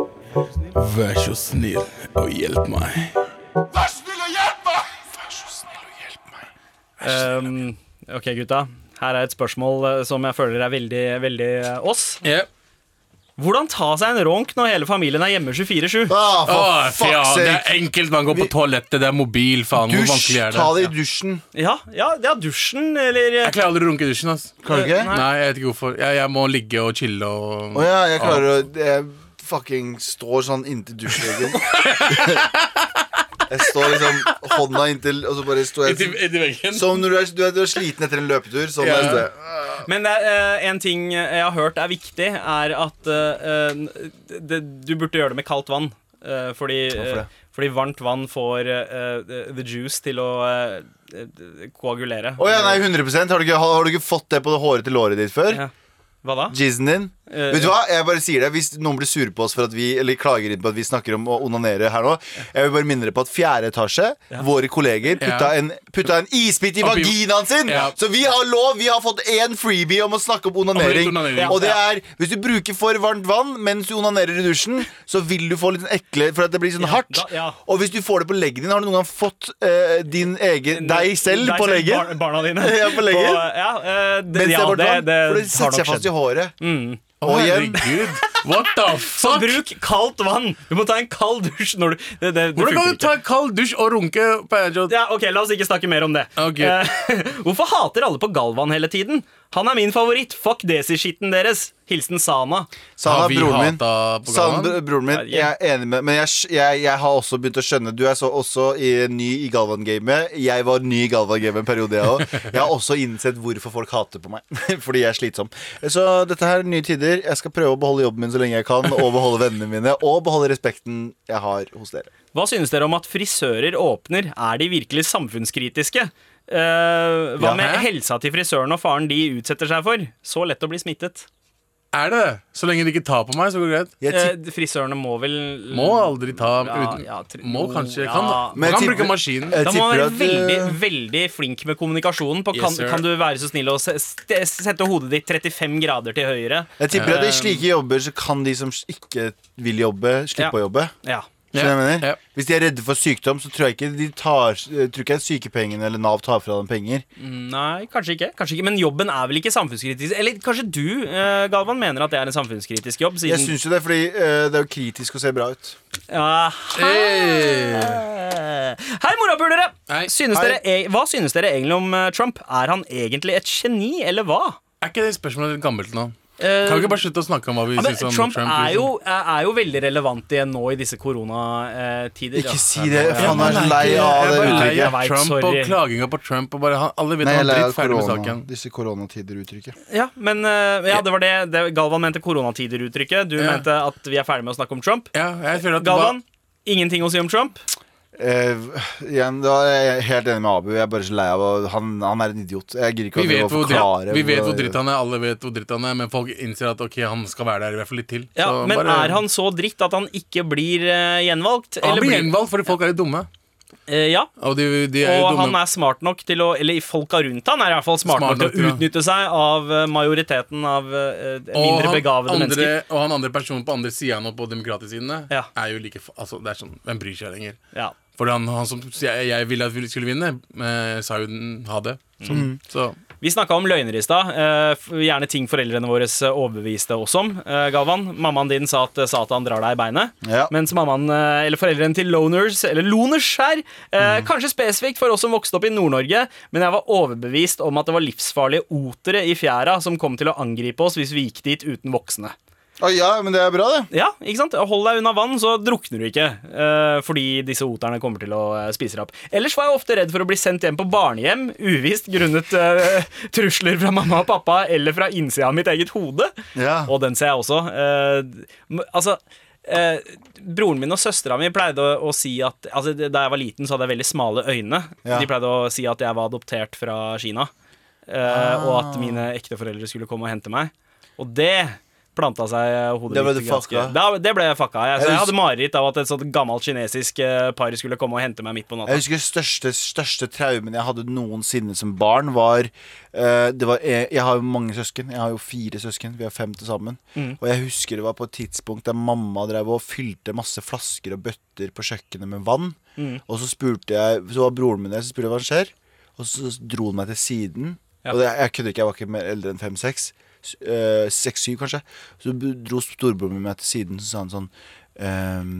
Vær så snill og hjelp meg. Vær så snill og hjelp meg. Vær så snill og hjelp Um, ok, gutta. Her er et spørsmål eh, som jeg føler er veldig, veldig eh, oss. Ja. Hvordan ta seg en ronk når hele familien er hjemme 24-7? Ah, for Åh, fuck ja, det er enkelt. Man går på toalettet, det er mobil. Faen, hvor Dusj. vanskelig er det? Ta det i dusjen. Ja, ja, ja dusjen, eller Jeg klarer aldri å runke i dusjen. ass Klarer du ikke? Nei. Nei, jeg vet ikke hvorfor. Jeg, jeg må ligge og chille og Å ja, jeg klarer å Jeg fucking står sånn inntil dusjveggen. jeg står liksom hånda inntil, og så bare står Inntil jeg inntil veggen. Som når du er, du er, du er sliten etter en løpetur. Sånn Ja. er det. Men det er, eh, en ting jeg har hørt er viktig, er at eh, det, du burde gjøre det med kaldt vann. Eh, fordi, Hvorfor det? eh, fordi varmt vann får eh, the juice til å eh, koagulere. Å ja, nei, 100% har du, ikke, har, har du ikke fått det på det hårete låret ditt før? Ja. Hva da? Jizzen din? Eh, Vet du hva, jeg bare sier det Hvis noen blir sure på oss for at vi Eller klager inn på at vi snakker om å onanere her nå Jeg vil bare minne dere på at fjerde etasje Våre kolleger putta, Ja. en, putta en isbit i Oppi- vaginaen sin Ja. Så vi har lov, vi har fått en freebie Om å snakke om onanering, Om onanering. Og det er, hvis du bruker for varmt vann Mens du onanerer i dusjen Så vil du få litt sånn ekle For at det blir sånn hardt da- ja. Og hvis du får det på leggen din Har du noen gang fått eh, din egen Deg selv på leggen? Bar, barna dine. Ja, på leggen. ja, eh, det, Mens det ja, er varmt det, vann det For det setter seg fast skjedd. I håret Å, Og igjen herregud. What the fuck? Så bruk kaldt vann! Du må ta en kald dusj når du det, det Hvordan kan du ta en kald dusj og runke på en Ja, ok, La oss ikke snakke mer om det. Okay. Uh, hvorfor hater alle på Galvan hele tiden? Han er min favoritt. Fuck desi-skitten deres. Hilsen Sana. Sana, Har vi broren min. hata på Sana, Galvan? broren min, jeg er enig med Men jeg, jeg, jeg har også begynt å skjønne Du er så, også i, ny i Galvan-gamet. Jeg var ny i Galvan-gamet en periode, jeg òg. Jeg har også innsett hvorfor folk hater på meg. Fordi jeg er slitsom. Så dette her er nye tider. Jeg skal prøve å beholde jobben min så lenge jeg kan, og beholde vennene mine, og beholde respekten jeg har hos dere. Hva synes dere om at frisører åpner? Er de virkelig samfunnskritiske? Eh, hva Ja, med hæ? helsa til frisøren og faren de utsetter seg for? Så lett å bli smittet. Er det? Så lenge de ikke tar på meg, så går det greit. Jeg Eh, frisørene må vel Må aldri ta Ja, uten ja, Må kanskje ja. Kan, kan tipper, bruke maskinen. Da må man være at, veldig, eh, veldig flink med kommunikasjonen. På, Yes, kan, sir. kan du være så snill å sette hodet ditt 35 grader til høyre? Jeg tipper at i slike jobber så kan de som ikke vil jobbe, slippe Ja. å jobbe. Ja. Skjønner du hva jeg mener? Ja. Hvis de er redde for sykdom, så tror jeg ikke de tar tror ikke sykepengene eller Nav tar fra dem penger. Nei, kanskje ikke. kanskje ikke Men jobben er vel ikke samfunnskritisk? Eller kanskje du, eh, Galvan, mener at det er en samfunnskritisk jobb? Jeg Siden syns jo det, fordi eh, det er jo kritisk å se bra ut. ja. Hey. Hei, morapulere! Hei. Synes Hei. dere e- Hva synes dere egentlig om eh, Trump? Er han egentlig et geni, eller hva? Er ikke det spørsmålet litt gammelt nå? Eh, Kan vi ikke bare slutte å snakke om hva vi ja, syns om Trump, Trump? er, liksom? jo, er er jo veldig relevant igjen nå i disse koronatider. Ikke ja. si det. Han Faen, jeg er så lei av det uttrykket. vet, Trump sorry. og klaginga på Trump. Og bare, alle vet ha dritt ferdig med saken. Disse koronatider-uttrykket. Ja, men eh, ja, det var det, det Galvan mente koronatider-uttrykket. Du Ja. mente at vi er ferdig med å snakke om Trump. Ja, jeg føler at Galvan, ingenting å si om Trump? Eh, igjen, da er jeg helt enig med Abu. Jeg er bare så lei av Han, han er en idiot. Jeg gidder ikke Vi vet, hvor dritt, vi vet hvor dritt han er, alle vet hvor dritt han er, men folk innser at ok, han skal være der i hvert fall litt til. Ja, Så Men bare- er han så dritt at han ikke blir uh, gjenvalgt? Han eller blir gjenvalgt fordi folk er litt dumme. Eh, ja, Og de, de er jo og han er smart nok til å Eller folka rundt han er i hvert fall smart, Smart nok nok til å- utnytte seg av eh, majoriteten av eh, mindre han begavede andre, mennesker. Og han andre personen på andre sida nå, på demokratsidene, Ja. er jo like Altså, det er sånn Hvem bryr seg lenger? Ja. For han, han som jeg, jeg ville at vi skulle vinne, eh, sa jo den- ha det. Så, Mm. så Vi snakka om løgner i stad. eh, gjerne ting foreldrene våre eh, overbeviste oss om. Eh, Galvan, mammaen din sa at Satan drar deg i beinet. Ja. Mens mammaen, eller foreldrene til loners, eller loners her, mm. kanskje spesifikt for oss som vokste opp i Nord-Norge, men jeg var overbevist om at det var livsfarlige otere i fjæra som kom til å angripe oss hvis vi gikk dit uten voksne. Å ja, men det er bra, det. Ja, ikke sant? Hold deg unna vann, så drukner du ikke. Uh, fordi disse oterne kommer til å uh, spise deg opp. Ellers var jeg ofte redd for å bli sendt hjem på barnehjem, uvisst grunnet uh, trusler fra mamma og pappa eller fra innsida av mitt eget hode. Ja. Og den ser jeg også. Altså eh, Broren min og søstera mi pleide å, å si at altså, Da jeg var liten, så hadde jeg veldig smale øyne. Ja. De pleide å si at jeg var adoptert fra Kina. eh, Og at mine ekteforeldre skulle komme og hente meg. Og det planta seg hodet Det ble du fucka. Da, det ble jeg fucka. Jeg, Jeg jeg hadde mareritt av at et sånt gammelt kinesisk eh, par skulle komme og hente meg midt på natta. Jeg husker største, største traumen jeg hadde noensinne som barn, var, uh, det var jeg, jeg har jo mange søsken. Jeg har jo fire søsken. Vi har fem til sammen. Mm. Og jeg husker det var på et tidspunkt der mamma drev og fylte masse flasker og bøtter på kjøkkenet med vann. Mm. Og så spurte jeg Så var broren min der, så spurte jeg hva som skjer. Og så dro han meg til siden. Ja. Og det, jeg kødder ikke, jeg var ikke mer eldre enn fem-seks. Seks-syv, kanskje. Så dro storebroren min meg til siden, så sa han sånn ehm,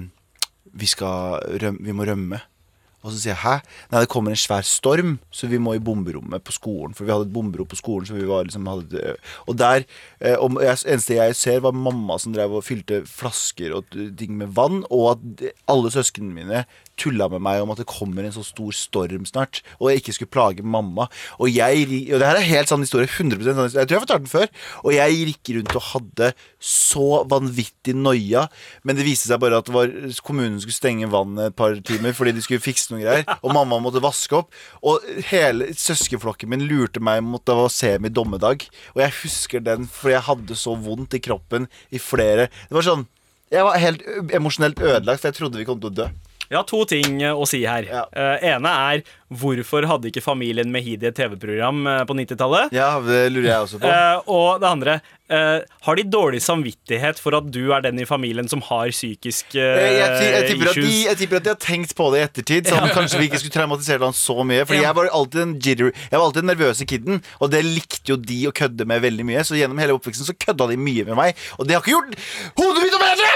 vi, skal rømme, vi må rømme. Og så sier jeg 'hæ?' Nei, det kommer en svær storm, så vi må i bomberommet på skolen. For vi hadde et bomberom på skolen. Så vi var liksom hadde, og der eh, Og eneste jeg ser, var mamma som drev og fylte flasker og ting med vann. Og at alle søsknene mine tulla med meg om at det kommer en så stor storm snart. Og jeg ikke skulle plage mamma. Og jeg Og det her er helt sann historie. 100% sann historie. Jeg tror jeg har fortalt den før. Og jeg gikk rundt og hadde så vanvittig noia. Men det viste seg bare at var, kommunen skulle stenge vannet et par timer fordi de skulle fikse noen greier. Og mamma måtte vaske opp. Og hele søskenflokken min lurte meg mot det var semi-dommedag. Og jeg husker den fordi jeg hadde så vondt i kroppen i flere Det var sånn Jeg var helt emosjonelt ødelagt, for jeg trodde vi kom til å dø. Jeg har to ting å si her. Ja. Eh, ene er hvorfor hadde ikke familien Mehidi et TV-program eh, på 90-tallet? Ja, det lurer jeg også på. Eh, og det andre eh, Har de dårlig samvittighet for at du er den i familien som har psykisk eh, Jeg, jeg, jeg, tipper at de, issues? jeg tipper at de har tenkt på det i ettertid. Sånn, Kanskje vi ikke skulle traumatisert han så mye. Fordi Ja. jeg var alltid den jittery Jeg var alltid den nervøse kiden, og det likte jo de å kødde med veldig mye. Så gjennom hele oppveksten så kødda de mye med meg, og det har ikke gjort hodet mitt noe bedre!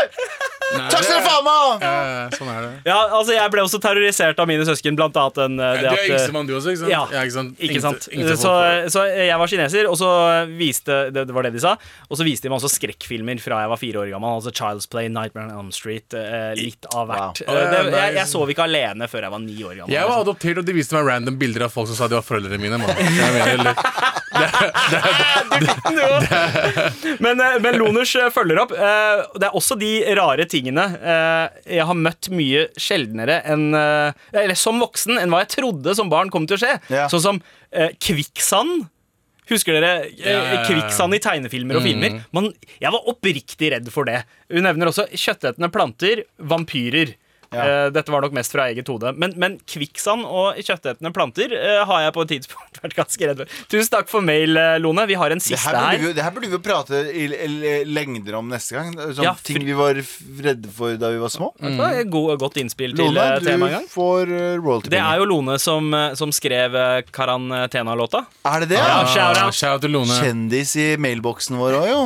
Nei, Takk skal du ha, faen meg! Ja, sånn er det. Ja, altså Jeg ble også terrorisert av mine søsken, blant annet den, at Du er at eh, yngstemann, du også, ikke sant? Ja, ikke sant? Ikke sant? yngste Så, så jeg var kineser, og så viste det, det var det de sa. Og så viste de meg også skrekkfilmer fra jeg var fire år gammel. Altså Child's Play, Nightmare on Elm Street. eh, litt av hvert. Wow. Eh, det, jeg, jeg sov ikke alene før jeg var ni år gammel. Jeg var liksom. adoptert, og de viste meg random bilder av folk som sa de var foreldrene mine. Mener, Men, eh, men Loners følger opp. Det er også de rare tingene jeg har møtt mye sjeldnere enn Eller som voksen enn hva jeg trodde som barn kom til å skje. Ja. Sånn som eh, kvikksand. Husker dere eh, kvikksand i tegnefilmer og filmer? Man, jeg var oppriktig redd for det. Hun nevner også kjøttetende planter, vampyrer. Ja. Eh, dette var nok mest fra eget hode. Men, men kvikksand og kjøttetende planter eh, har jeg på et tidspunkt vært ganske redd for. Tusen takk for mail, eh, Lone. Vi har en siste burde her. vi, det her burde vi jo prate i, lengder om neste gang. Sånn Ja, for- ting vi var redde for da vi var små. Det var et godt innspill til Lone, temaet en gang. får royalty Det er jo Lone som, som skrev Karantena-låta. Er det det? Ja, shout out. shout til Lone. Kjendis i mailboksen vår òg, jo.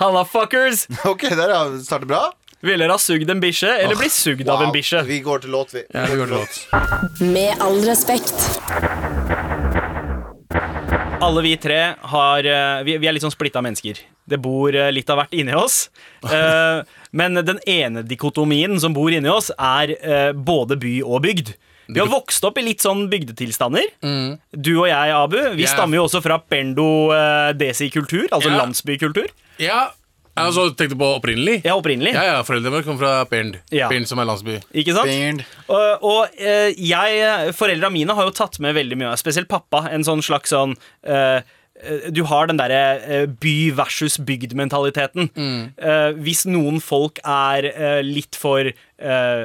Halla, fuckers! Ok, der ja. starter bra. Vil dere ha sugd en bikkje, eller bli sugd av en bikkje? Vi går til låt, vi. Ja, vi går til låt. Med all respekt. Alle vi tre har eh, Vi, vi er litt sånn splitta mennesker. Det bor eh, litt av hvert inni oss. Eh, men den ene dikotomien som bor inni oss, er både by og bygd. Vi har vokst opp i litt sånn bygdetilstander. Du og jeg, Abu, vi yeah. stammer jo også fra eh, desi-kultur, altså Ja. landsbykultur. Ja, altså, tenkte du på opprinnelig? Ja, opprinnelig. Ja, ja, Foreldrene våre kom fra Bernd. Ja. Bernd som er landsby. Ikke sant? Bernd. Og, og eh, jeg, foreldra mine har jo tatt med veldig mye, spesielt pappa, en sånn slags sånn eh, eh, du har den derre by versus bygd-mentaliteten. Eh, hvis noen folk er uh, litt for eh,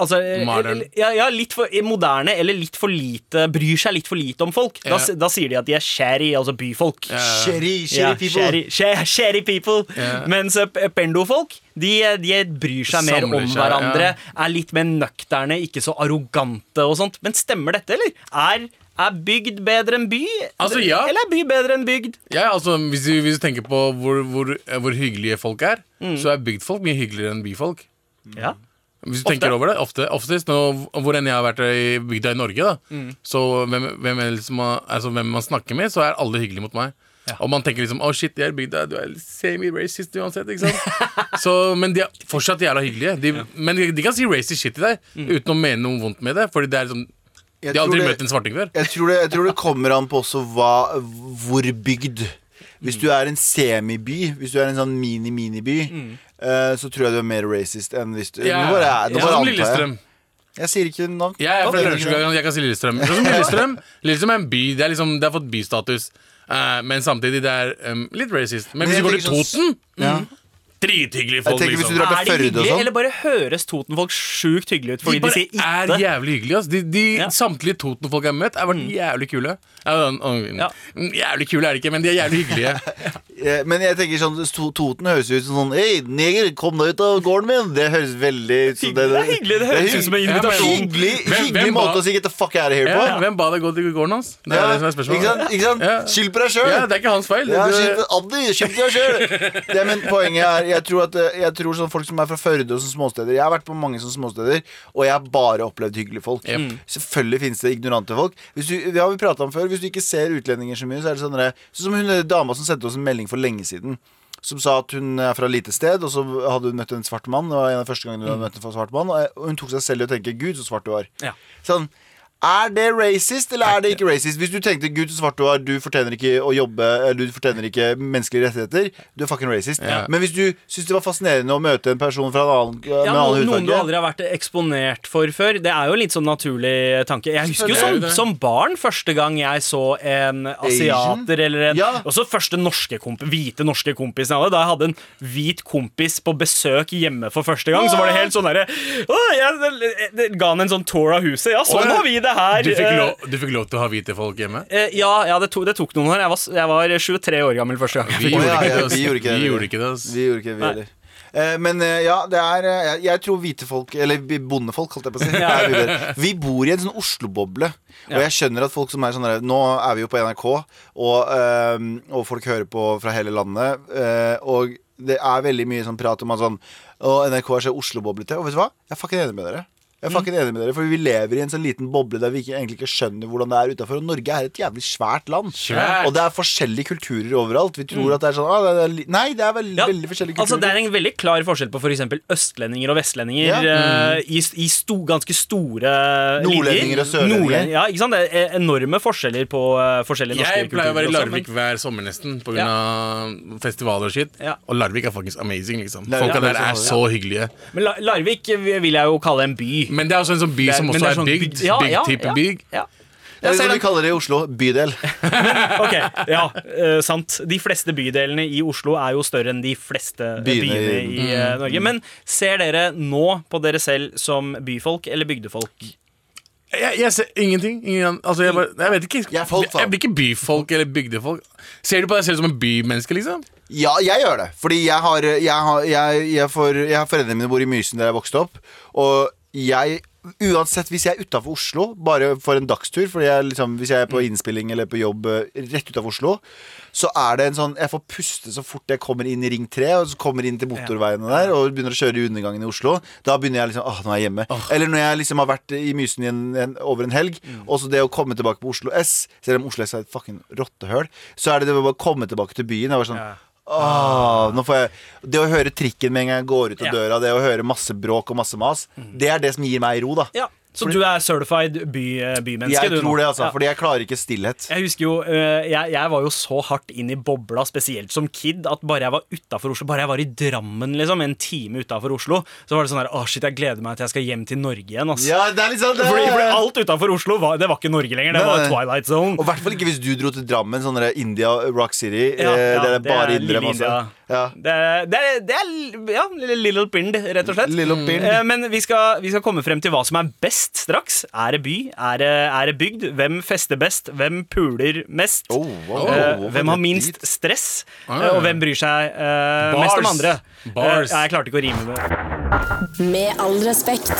Altså Modern. ja, ja, litt for moderne eller litt for lite Bryr seg litt for lite om folk. Da, yeah. da sier de at de er sherry, altså byfolk. Sherry, Ja, sherry people. sherry, sher- sherry people. Yeah. Mens eh, pendofolk de, de bryr seg mer om seg, hverandre. ja. Er litt mer nøkterne, ikke så arrogante og sånt. Men stemmer dette, eller? Er, Er bygd bedre enn by? Altså, ja. Eller er by bedre enn bygd? Ja, altså, hvis, du, hvis du tenker på hvor, hvor, eh, hvor hyggelige folk er, så er bygdfolk mye hyggeligere enn byfolk. Ja. Hvis du tenker over det, ofte, Oftest nå, hvor enn jeg har vært i bygda i Norge, da Så hvem, hvem, man, altså, hvem man snakker med, så er alle hyggelige mot meg. Og man tenker liksom Å, shit, jeg er i bygda, du er semi-racist uansett. Ikke sant? så, men de er fortsatt jævla hyggelige. De, Men de, de kan si racist shit til deg uten å mene noe vondt med det. Fordi det er sånn Jeg De har aldri det- møtt en svarting før. Jeg tror, det, jeg tror det kommer an på også hva, hvor bygd. Hvis du er en semiby, hvis du er en sånn mini-miniby, eh, så tror jeg du er mer racist enn hvis du Ja, Nå bare, nå bare antar jeg. Lillestrøm. Jeg sier ikke navn. Jeg jeg, jeg kan- jeg kan si Lillestrøm. Sånn som Lillestrøm Lillestrøm er en by. Det er, liksom, det har fått bystatus. Uh, men samtidig det er um, litt racist. Men hvis du går til Toten, sånn- Toten Ja. Drithyggelige folk, tenker hvis liksom. du drar til Er de Førde og hyggelige, sånn. eller bare høres Totenfolk sjukt hyggelige ut fordi De de, bare sier er itte? jævlig hyggelige. ass. De, de, Ja. Samtlige Toten-folk jeg har møtt, har vært jævlig kule. Ja, mm, mm, Ja. Jævlig kule er de ikke, men de er jævlig hyggelige. Eh, Men jeg tenker sånn To- Toten høres ut som sånn Hei, neger, kom deg ut av gården min. Det høres veldig ut som Det er hyggelig, det høres ut som en Ja, men- invitasjon. Hyggelig, Hvem- hyggelig hvem måte ba- å si 'get the fuck out of here' på. Ja, hvem ba deg gå til gården hans? Det er Ja, det som er ikke spørsmålet. sant? Ikke sant? Ja. Skyld på deg sjøl. Ja, det er ikke hans feil. Ja, skyld på deg sjøl! Men poenget er Jeg tror at eh, Jeg tror sånn folk som er fra Førde og sånne småsteder Jeg har vært på mange sånne småsteder, og jeg har bare opplevd hyggelige folk. Yep. Mm. Selvfølgelig finnes det ignorante folk. Hvis du, det har vi pratet om før Hvis du ikke ser utlendinger så mye, så er det sånn der- som hun dama som sendte oss en melding for lenge siden. Som sa at hun er fra lite sted, og så hadde hun møtt en svart mann. Det var en av de første gangene hun hadde møtt en svart mann Og hun tok seg selv i å tenke 'Gud, så svart du var'. Ja. Sånn er det racist, eller er det ikke racist? Hvis du tenkte Gud så svart du var, du fortjener ikke å jobbe Eller du fortjener ikke menneskelige rettigheter, du er fucking racist. Ja. Men hvis du syns det var fascinerende å møte en person fra en annen, Ja, med en annen noen du aldri har vært eksponert for før. Det er jo en litt sånn naturlig tanke. Jeg husker jo som, som barn første gang jeg så en asiater eller en Ja. Også første norske komp hvite norske kompisen jeg hadde. Da jeg hadde en hvit kompis på besøk hjemme for første gang, så var det helt sånn derre jeg, Ga han en sånn tour av huset. Ja, sånn har vi det her. Du fikk, Eh, lov, du fikk lov til å ha hvite folk hjemme? eh, ja, ja det, tok, det tok noen år. Jeg var, jeg var 23 år gammel første gang. Vi gjorde ikke det. ass. vi gjorde ikke det. Vi gjorde ikke det. ass. Vi gjorde ikke det, vi heller. Eh, Men eh, ja, det er eh, jeg, jeg tror hvite folk, eller bondefolk, holdt jeg på å si Ja. Vi bor i en sånn Oslo-boble. Og jeg skjønner at folk som er sånn der Nå er vi jo på NRK, og, eh, og folk hører på fra hele landet. eh, Og det er veldig mye sånn prat om at sånn Og NRK er så Oslo-boblete. Og vet du hva? Jeg er fucking enig med dere. Jeg er fucking enig med dere, For vi lever i en sånn liten boble der vi ikke, egentlig ikke skjønner hvordan det er utafor. Og Norge er et jævlig svært land. Svært. Og det er forskjellige kulturer overalt. Vi tror at det er sånn ah, det er, li- Nei, det er veldig, Ja, veldig forskjellige kulturer. Altså Det er en veldig klar forskjell på f.eks. østlendinger og vestlendinger Ja. eh, i, i sto, ganske store Nordlendinger og sørlendinger. Ja, ikke sant? Det er enorme forskjeller på uh, forskjellige norske kulturer. Jeg pleier å være i Larvik men- hver sommer nesten pga. av festivaler og shit. Ja. Og Larvik er faktisk amazing. liksom Folka er der er så hyggelige. Men La Larvik vil jeg jo kalle en by. Men det er også en sånn by er- som også er sånn bygd. bygd- ja, ja, Bygd type ja, bygd. Ja. Jeg ser vi kaller det i Oslo, bydel. Ok, ja, uh, sant. De fleste bydelene i Oslo er jo større enn de fleste Byene byene, i- eh, Norge. Men ser dere nå på dere selv som byfolk eller bygdefolk? Jeg, jeg ser ingenting. Ingen, altså, jeg, bare, jeg vet ikke. Jeg er folk, jeg blir ikke byfolk eller bygdefolk. Ser du på deg selv som en bymenneske, liksom? Ja, jeg gjør det. Fordi jeg har, jeg har, jeg, jeg får, jeg har Foreldrene mine bor i Mysen der jeg vokste opp. Og jeg Uansett, hvis jeg er utafor Oslo, bare for en dagstur fordi jeg liksom, Hvis jeg er på innspilling eller på jobb eh, rett utafor Oslo, så er det en sånn Jeg får puste så fort jeg kommer inn i Ring 3 og så kommer inn til motorveiene der og begynner å kjøre i undergangen i Oslo. Da begynner jeg liksom Åh, nå er jeg hjemme. Eller når jeg liksom har vært i Mysen en, en, over en helg, og så det å komme tilbake på Oslo S, selv om Oslo S er et fucking rottehøl, så er det det å bare komme tilbake til byen. Jeg var sånn Ja. Åh, nå får jeg, det å høre trikken med en gang jeg går ut av Ja. døra, det å høre masse bråk og masse mas, det er det som gir meg ro, da. Ja, Så du er certified by, eh, bymenneske? Jeg du, tror det, altså. Ja. Fordi jeg klarer ikke stillhet. Jeg husker jo, øh, jeg, jeg var jo så hardt inn i bobla, spesielt som kid, at bare jeg var utafor Oslo, bare jeg var i Drammen liksom, en time utafor Oslo, så var det sånn her Å, shit, jeg gleder meg til jeg skal hjem til Norge igjen. altså. Ja, det er sånn det Fordi, fordi alt utafor Oslo, var, det var ikke Norge lenger. Det var nei. Twilight Zone. Og i hvert fall ikke hvis du dro til Drammen, sånn India, Rock City, Ja, eh, ja, det er bare det er indre. Ja. Det, er- det, er- det er ja, Little Pind, rett og slett. Eh, Men vi skal, vi skal komme frem til hva som er best straks. Er det by? Er det, er det bygd? Hvem fester best? Hvem puler mest? Oh, wow, Eh, hvem har minst stress? Ah. Eh, og hvem bryr seg eh, mest om andre? Bars. Eh, jeg klarte ikke å rime med Med all respekt.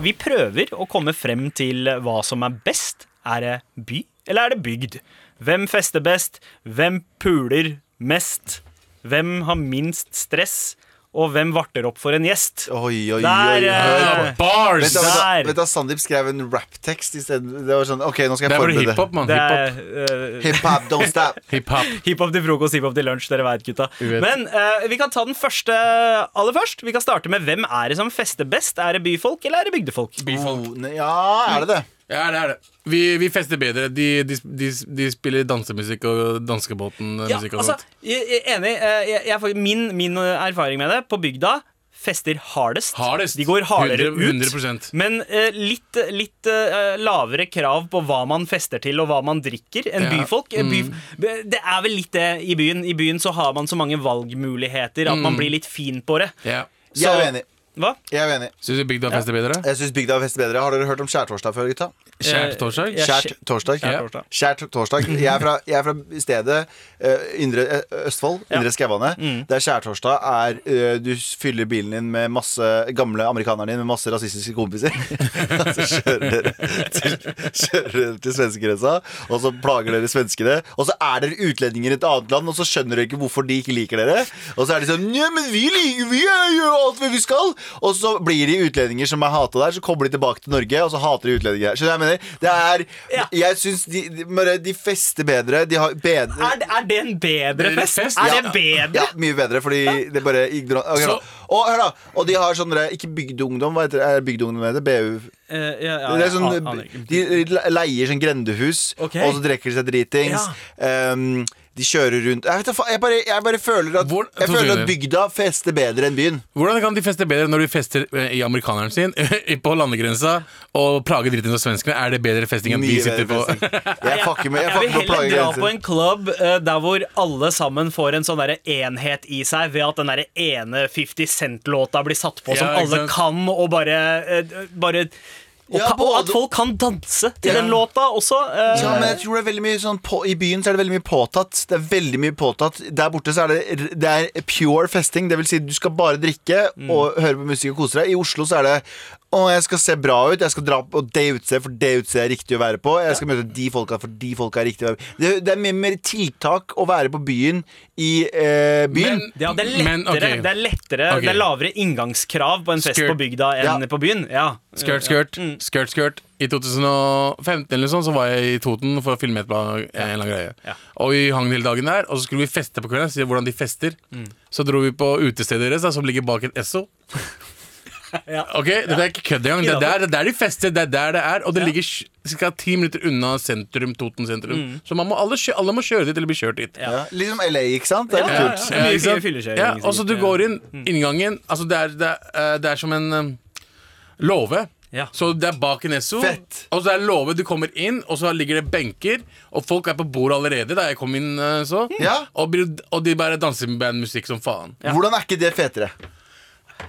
Vi prøver å komme frem til hva som er best. Er det by, eller er det bygd? Hvem fester best? Hvem puler mest? Hvem har minst stress? Og hvem varter opp for en gjest? Oi, oi. Der, oi, oi. på. Bars! Vet du, vet, du, der. vet Sandeep skrev en rapptekst isteden. Det var sånn, ok, nå skal jeg forberede Det er hiphop, mann. Hiphop. Uh, eh, Hip-hop, don't stop. Hip-hop. hiphop til frokost, hiphop til lunsj. Dere vet, gutta. vet. Men uh, vi kan ta den første aller først. Vi kan starte med hvem er det som fester best? Er det byfolk, eller er det bygdefolk? Oh, ja, er det det? Ja, det er det. Vi, vi fester bedre. De, de, de, de spiller dansemusikk og danskebåten-musikk og altså, sånt. jeg, er enig. eh, Jeg, jeg, får- min, min erfaring med det på bygda fester hardest. Hardest. De går hardere 100, ut. 100%. Men eh, litt, litt eh, lavere krav på hva man fester til, og hva man drikker, enn Ja. byfolk. Mm. By, det er vel litt det i byen. I byen så har man så mange valgmuligheter at man blir litt fin på det. Ja. Jeg er uenig. Hva? Jeg er uenig. Syns du bygda fester bedre? Jeg synes bygda fester bedre. Har dere hørt om skjærtorsdag før, gutta? Kjært torsdag? Ja, Skjært torsdag. Skjærtorsdag. Skjært torsdag. Jeg er fra, jeg er fra stedet eh, Indre eh, Østfold, Indre Skauane. Der skjærtorsdag er eh, Du fyller bilen din med masse gamle amerikanere din med masse rasistiske kompiser. Så kjører dere til, kjører dere til svenskegrensa, og så plager dere svenskene. Og så er dere utlendinger i et annet land, og så skjønner dere ikke hvorfor de ikke liker dere. Og så er de sånn Nja, men vi liker Vi gjør alt vi skal! Og så blir de utlendinger som er hata der, så kommer de tilbake til Norge, og så hater de utlendinger der. Skjønner du hva jeg mener? Det er Ja. Jeg syns de, de, de fester bedre. De har bedre Er, det- er det en bedre fest? fest? Er Ja. det bedre? Ja, mye bedre, fordi det bare ignorant. Ok, Så- og hør, da. Og de har sånn Ikke bygdeungdom, hva heter det? Er bygdeungdom det heter? BU? Eh, ja, ja, Det er sånn, de leier sånn grendehus, okay. og så drikker de seg dritings. Um, de kjører rundt Jeg, vet, jeg, bare, jeg bare føler at Hvor- Jeg føler at bygda fester bedre enn byen. Hvordan kan de feste bedre når de fester eh, i amerikaneren sin på landegrensa og plager dritten av svenskene? Er det bedre festing enn vi sitter på? Jeg fucker med Jeg Jeg vil heller dra på en klubb uh, der hvor alle sammen får en sånn enhet i seg, ved at den der ene 50 Cent-låta blir satt på, som Ja, som alle sant? kan, og bare, uh, bare og, Ja, og at folk kan danse til Ja. den låta også. eh, Ja, men jeg tror det er veldig mye sånn på, I byen så er det veldig mye påtatt. Det er veldig mye påtatt Der borte så er det, det er pure festing. Det vil si du skal bare drikke Mm. og høre på musikk og kose deg. I Oslo så er det å, jeg skal se bra ut. Jeg skal dra på det utstedet, for det utstedet er riktig å være på. Jeg skal møte de folka, for de folka er riktig å være på. Det, det er mye mer tiltak å være på byen i eh, byen. Men- ja, det er lettere, Men, ok. det er, lettere Ok. det er lavere inngangskrav på en fest Skurt. på bygda enn Ja. på byen. Ja. Skurt, skurt, skurt, skurt. I 2015 eller sånn, så var jeg i Toten for å filme et bla- en eller annen greie. Ja. Og vi hang hele dagen der, og så skulle vi feste på kvelden. Se hvordan de fester. Mm. Så dro vi på utestedet deres, da, som ligger bak et Esso. Ja. Ok, Det er ikke kødd engang. Det er der, det er der de fester. Det er der det er. Og det ligger ca. ti minutter unna sentrum, Toten sentrum. Så man må, alle, alle må kjøre dit eller bli kjørt dit. Ja. Litt som LA, ikke sant? Det er Ja, ja, kult. ja. Ikke sant? Ja, og så du går inn, inngangen Altså det er, det er, eh, det er som en eh, låve. Ja. Så det er bak en SO Fett. Og så er det låve, du kommer inn, og så ligger det benker. Og folk er på bordet allerede da jeg kom inn. så så Ja. og, og de bare danser med bandmusikk som faen. Hvordan er ikke det fetere?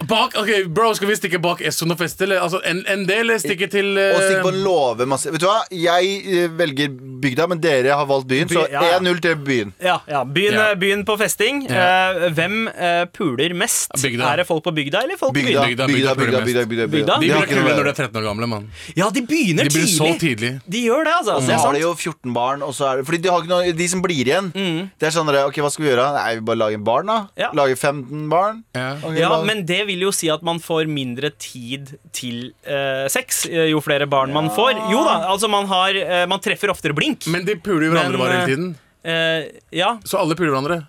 Bak, ok, Bro, skal vi stikke bak Essoen og feste? Eller? Altså, en, en del stikker til uh... Og stikke på en låve masse Vet du hva? Jeg eh, velger bygda, men dere har valgt byen, så By- ja, ja. 1-0 til byen. Ja, ja. Byen, Ja. byen på festing. Ja. Eh, hvem uh, puler mest? Bygda. Er det folk på bygda eller folk på Bygda, bygda? bygda, bygda, bygda, bygda, bygda, bygda, Bygda? De begynner kule når de er 13 år gamle, mann. Ja, de begynner De blir så tidlig. De gjør det, altså. Og så har de jo 14 barn, og så er det Fordi de, har ikke noe, de som blir igjen Det er sånn Ok, hva skal vi gjøre? Nei, vi bare lager barn, da. Ja. Lager 15 barn. Ja. okay, Ja, men det vil jo si at man får mindre tid til eh, sex eh, jo flere barn man får. Jo da, altså man har eh, Man treffer oftere blink. Men de puler jo hverandre Men, bare eh, hele tiden. Eh, ja. Så alle puler hverandre.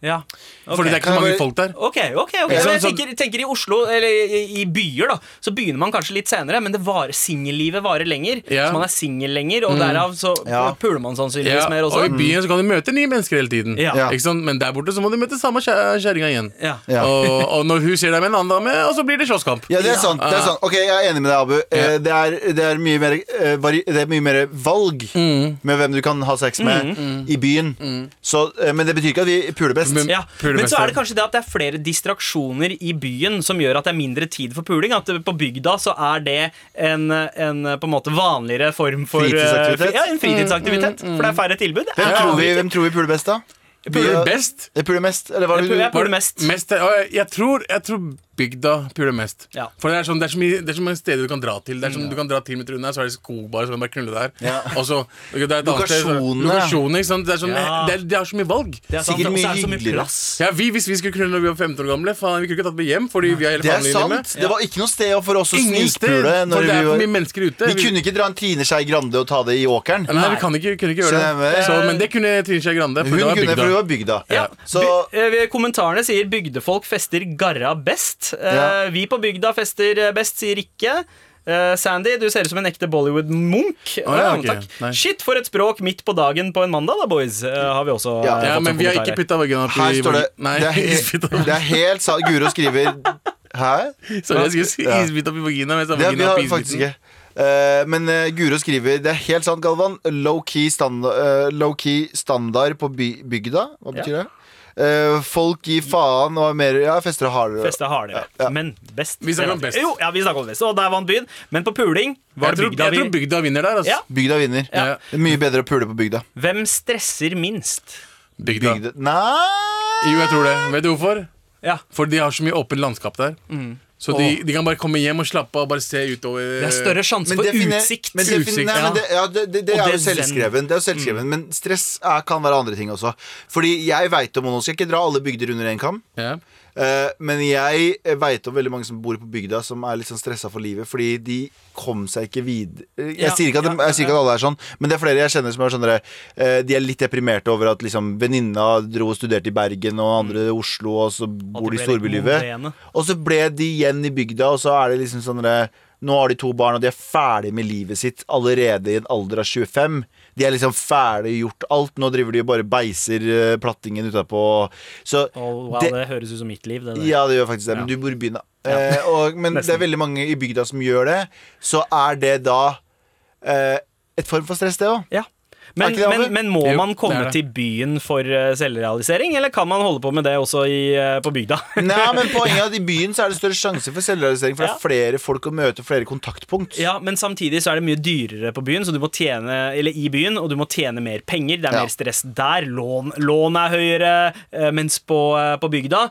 Ja. Okay. Fordi det er ikke så mange folk der. Ok, ok, ok Ja, jeg tenker, tenker i Oslo, eller i, byer, da så begynner man kanskje litt senere, men det varer, singellivet varer lenger. Yeah. Så man er singel lenger, og derav så Ja. puler man sannsynligvis Ja, mer og i byen så kan du møte nye mennesker hele tiden. Ja. Ja. Ikke sant? Men der borte så må du møte samme kjerringa igjen. Ja. Ja. Og, og når hun ser deg med en annen dame, og så blir det slåsskamp. Ja, det er sant. det er sant Ok, Jeg er enig med deg, Abu. Eh, Det, er, det, er mye mer, eh, det er mye mer valg Mm. med hvem du kan ha sex med i byen. Så, eh, men det betyr ikke at vi puler best. Men- Ja, Men så er det kanskje det at det er flere distraksjoner i byen som gjør at det er mindre tid for puling. At på bygda så er det en, en på en måte vanligere form for eh, Fritidsaktivitet? Ja, en fritidsaktivitet. For det er færre tilbud. Hvem, tror vi, hvem tror vi puler best, da? Puler best? Jeg puler mest, eller hva er Jeg puler- jeg puler mest. mest jeg, tror, jeg tror bygda puler mest. Ja. For det er, sånn, det, er så mye, det er så mange steder du kan dra til. Det er sånn, Du kan dra til med Trune så er det skog bare, så kan du bare knulle der. Ja. Og så, det er Lokasjonene. Det er, sånn, Ja. det, det er så mye valg. Det er Sikkert mye er hyggeligere. plass. Ja, vi, Hvis vi skulle knulle når vi var 15 år gamle, faen, vi kunne ikke tatt med hjem, fordi vi har hele Det er sant. Det var ikke noe sted for oss å snikpule. når vi var- mye mennesker ute. Vi kunne ikke dra en Trine Skei Grande og ta det i åkeren. Nei, vi kan ikke, kunne ikke gjøre det. Så, men det kunne Trine Skei Grande. For Hun kunne, for hun var bygda. Ja. Så By, eh, kommentarene sier 'bygdefolk fester garra best'. Eh, Ja. Vi på bygda fester eh, best, sier Rikke. Uh, Sandy, du ser ut som en ekte Bollywood-munk. Oh, ja, ok. takk. Nei. Shit, for et språk midt på dagen på en mandag, da, boys. Uh, har vi også Ja. eh, Ja, men vi har ikke putta vagina opp her står det Nei, Det er, isbit he det er helt sant. Guro skriver Hæ? Sorry, jeg skulle si Ja. isbit opp i vagina. Men Det vi vagina har opp i faktisk ikke. Eh, men uh, Guro skriver Det er helt sant, Galvan. Low-key standard, uh, low-key standard på by bygda. Hva betyr det? Eh, folk gir faen og er mer Ja, fester hardere. Fester hardere. Ja, ja. Men best. Vi snakker om best. Jo, ja, vi snakker om best. Og der vant byen. Men på puling var Jeg det tror, bygda jeg tror bygda vinner der. Altså. Ja. Bygda vinner. Ja. Det er mye bedre å pule på bygda. Hvem stresser minst? Bygda. bygda. Nei Jo, jeg tror det. Vet du hvorfor? Ja. For de har så mye åpent landskap der. Så de, de kan bare komme hjem og slappe av og bare se utover. Det er større sjanse for utsikt. Men, defin- Utsikt, nei, men det, ja, det, det, det er jo selvskreven. Det er selvskreven mm. Men stress er, kan være andre ting også. Fordi jeg veit om og Nå skal jeg ikke dra alle bygder under én kam. Ja. Eh, men jeg veit om veldig mange som bor på bygda, som er litt sånn stressa for livet. Fordi de kom seg ikke videre. Jeg, Ja, sier ikke at, de, jeg sier ikke at alle er sånn, men det er flere jeg kjenner som er sånn eh, De er litt deprimerte over at liksom venninna dro og studerte i Bergen, og andre i Oslo, og så bor de i storbylivet. Og så ble de igjen i bygda, og så er det liksom sånn Nå har de to barn, og de er ferdig med livet sitt allerede i en alder av 25. De er liksom ferdig gjort alt. Nå driver de og bare beiser uh, plattingen utapå. Så Oh, wow, det- det, høres ut som mitt liv. Det der. ja, det gjør faktisk det, men Ja. du bor i byen, da. Eh, og, men det er veldig mange i bygda som gjør det. Så er det da eh, et form for stress, det òg. Ja. Men, men, men må Jo, man komme det. til byen for eh, selvrealisering, eller kan man holde på med det også i, eh, på bygda? Nei, men poenget er at i byen så er det større sjanse for selvrealisering, for det er flere folk å møte, flere kontaktpunkt. Ja, Men samtidig så er det mye dyrere på byen, så du må tjene, eller i byen, og du må tjene mer penger. Det er Ja. mer stress der. Lån, lån er høyere, eh, mens på, på bygda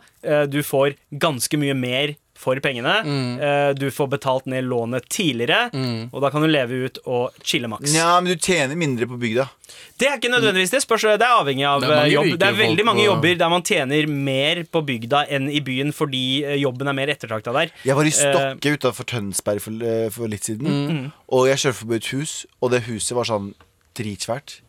du får ganske mye mer for pengene. Mm. Eh, Du får betalt ned lånet tidligere, og da kan du leve ut og chille maks. Ja, men du tjener mindre på bygda. Det er ikke nødvendigvis det. Spørs, det er avhengig av Det er eh, jobb. Det er veldig mange på- jobber der man tjener mer på bygda enn i byen fordi eh, jobben er mer ettertrakta der. Jeg var i Stokke uh, utafor Tønsberg for, for litt siden. Mm. Og jeg kjørte forbi et hus, og det huset var sånn dritsvært.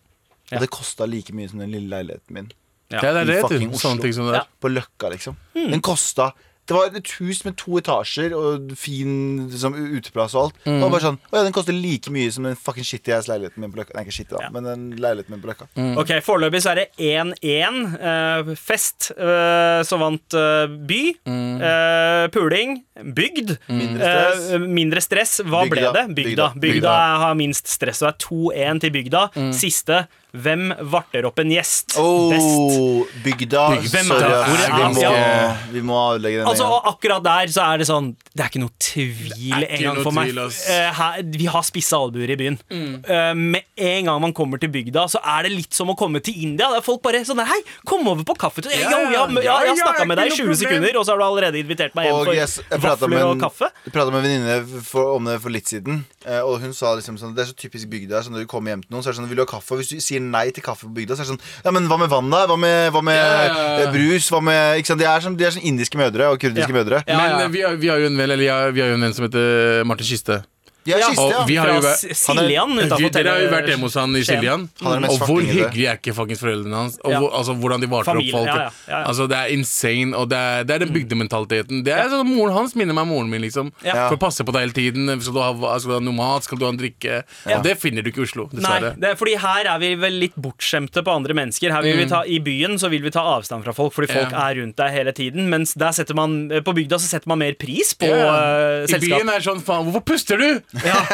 Ja. Og det kosta like mye som den lille leiligheten min. Ja, det er I det, fucking. Oslo. Sånne ting som det Ja. På Løkka, liksom. Mm. Den kosta Det var et hus med to etasjer og fin liksom, uteplass og alt. Mm. var bare sånn Å ja, den koster like mye som den fucking shitty ass leiligheten min på Løkka. Nei, ikke shitty, da, Ja. men den leiligheten min på Løkka. Mm. Ok, Foreløpig så er det 1-1. Uh, fest uh, som vant uh, by. Mm. Eh, puling. Bygd. Mindre stress. Eh, mindre stress. Hva Bygda. ble det? Bygda. Bygda. Bygda, Bygda. har minst stress, og det er 2-1 til bygda. Mm. Siste. Hvem varter opp en gjest? Best. Oh, bygda. Hvor er- Vi må, ja. vi må avlegge den. Altså, og akkurat der så er det sånn Det er ikke noe tvil engang for meg. Eh, her, vi har spisse albuer i byen. Eh, med en gang man kommer til bygda, så er det litt som å komme til India. Det er folk bare sånn Hei, kom over på kaffe. Ja, jeg, jeg, ja, ja, ja, jeg har snakka med deg i 20 sekunder, og så har du allerede invitert meg hjem for vafler og kaffe. Jeg prata med en venninne om det for litt siden. Eh, Og hun sa liksom sånn Det er så typisk bygda. Sånn, når du kommer hjem til noen, så er det sånn Vil du ha kaffe? Og hvis du sier nei til kaffe på bygda, så er det sånn Ja, men hva med vann, da? Hva med, hva med Ja, ja, ja. eh, brus? Hva med Ikke sant? De er sånn, de er sånn indiske mødre og kurdiske Ja. mødre. Ja, Men ja. eh, Vi, har, vi har jo en venn Eller jeg, vi har jo en venn som heter Martin Kiste. De er Ja, kiste, og ja. vi har Fra jo vært- S- Siljan Vi, utafor dere har jo vært hjemme hos han i Siljan. Han er den mest Og hvor hyggelig er ikke fuckings foreldrene hans? Og Ja. hvor, altså, hvordan de varter Familie, opp folk. ja, ja, ja, ja. Altså, det er insane. Og det er, det er den bygdementaliteten. Det er sånn, Moren hans minner meg om moren min. liksom Ja. For å passe på deg hele tiden. Skal du ha, skal du ha noe mat? Skal du ha en drikke? Og det finner du ikke i Oslo, Nei, det er fordi her er vi vel litt bortskjemte på andre mennesker. Her vil vi ta, I byen så vil vi ta avstand fra folk, fordi folk Ja. er rundt deg hele tiden. Mens der setter man, på bygda så setter man mer pris på Ja. eh, I selskap. byen er det sånn faen, hvorfor puster du? Ja.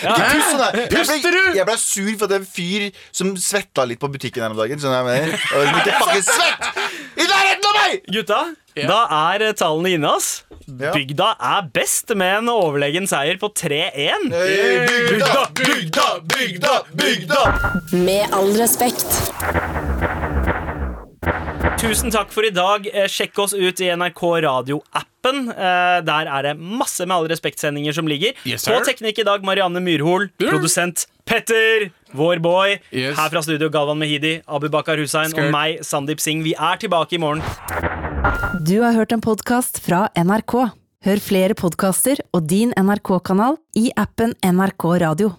Ja. Ikke pust der. Jeg ble, jeg ble sur for at en fyr som svetta litt på butikken her om dagen. Skjønner jeg mener? Og ikke fucking svett i nærheten av meg! Gutta, Ja. da er eh, tallene inne, ass. Bygda er best med en overlegen seier på 3-1. Hey, bygda, bygda, bygda, bygda! Med all respekt. Tusen takk for i dag. Eh, Sjekk oss ut i NRK Radio-appen. Eh, Der er det masse Med all respekt-sendinger som ligger. Yes, På teknikk i dag Marianne Myrhol. Produsent Petter. Vår boy. Yes. Her fra studio Galvan Mehidi, Abu Bakar Hussein Skirt. og meg, Sandeep Singh. Vi er tilbake i morgen. Du har hørt en podkast fra NRK. Hør flere podkaster og din NRK-kanal i appen NRK Radio.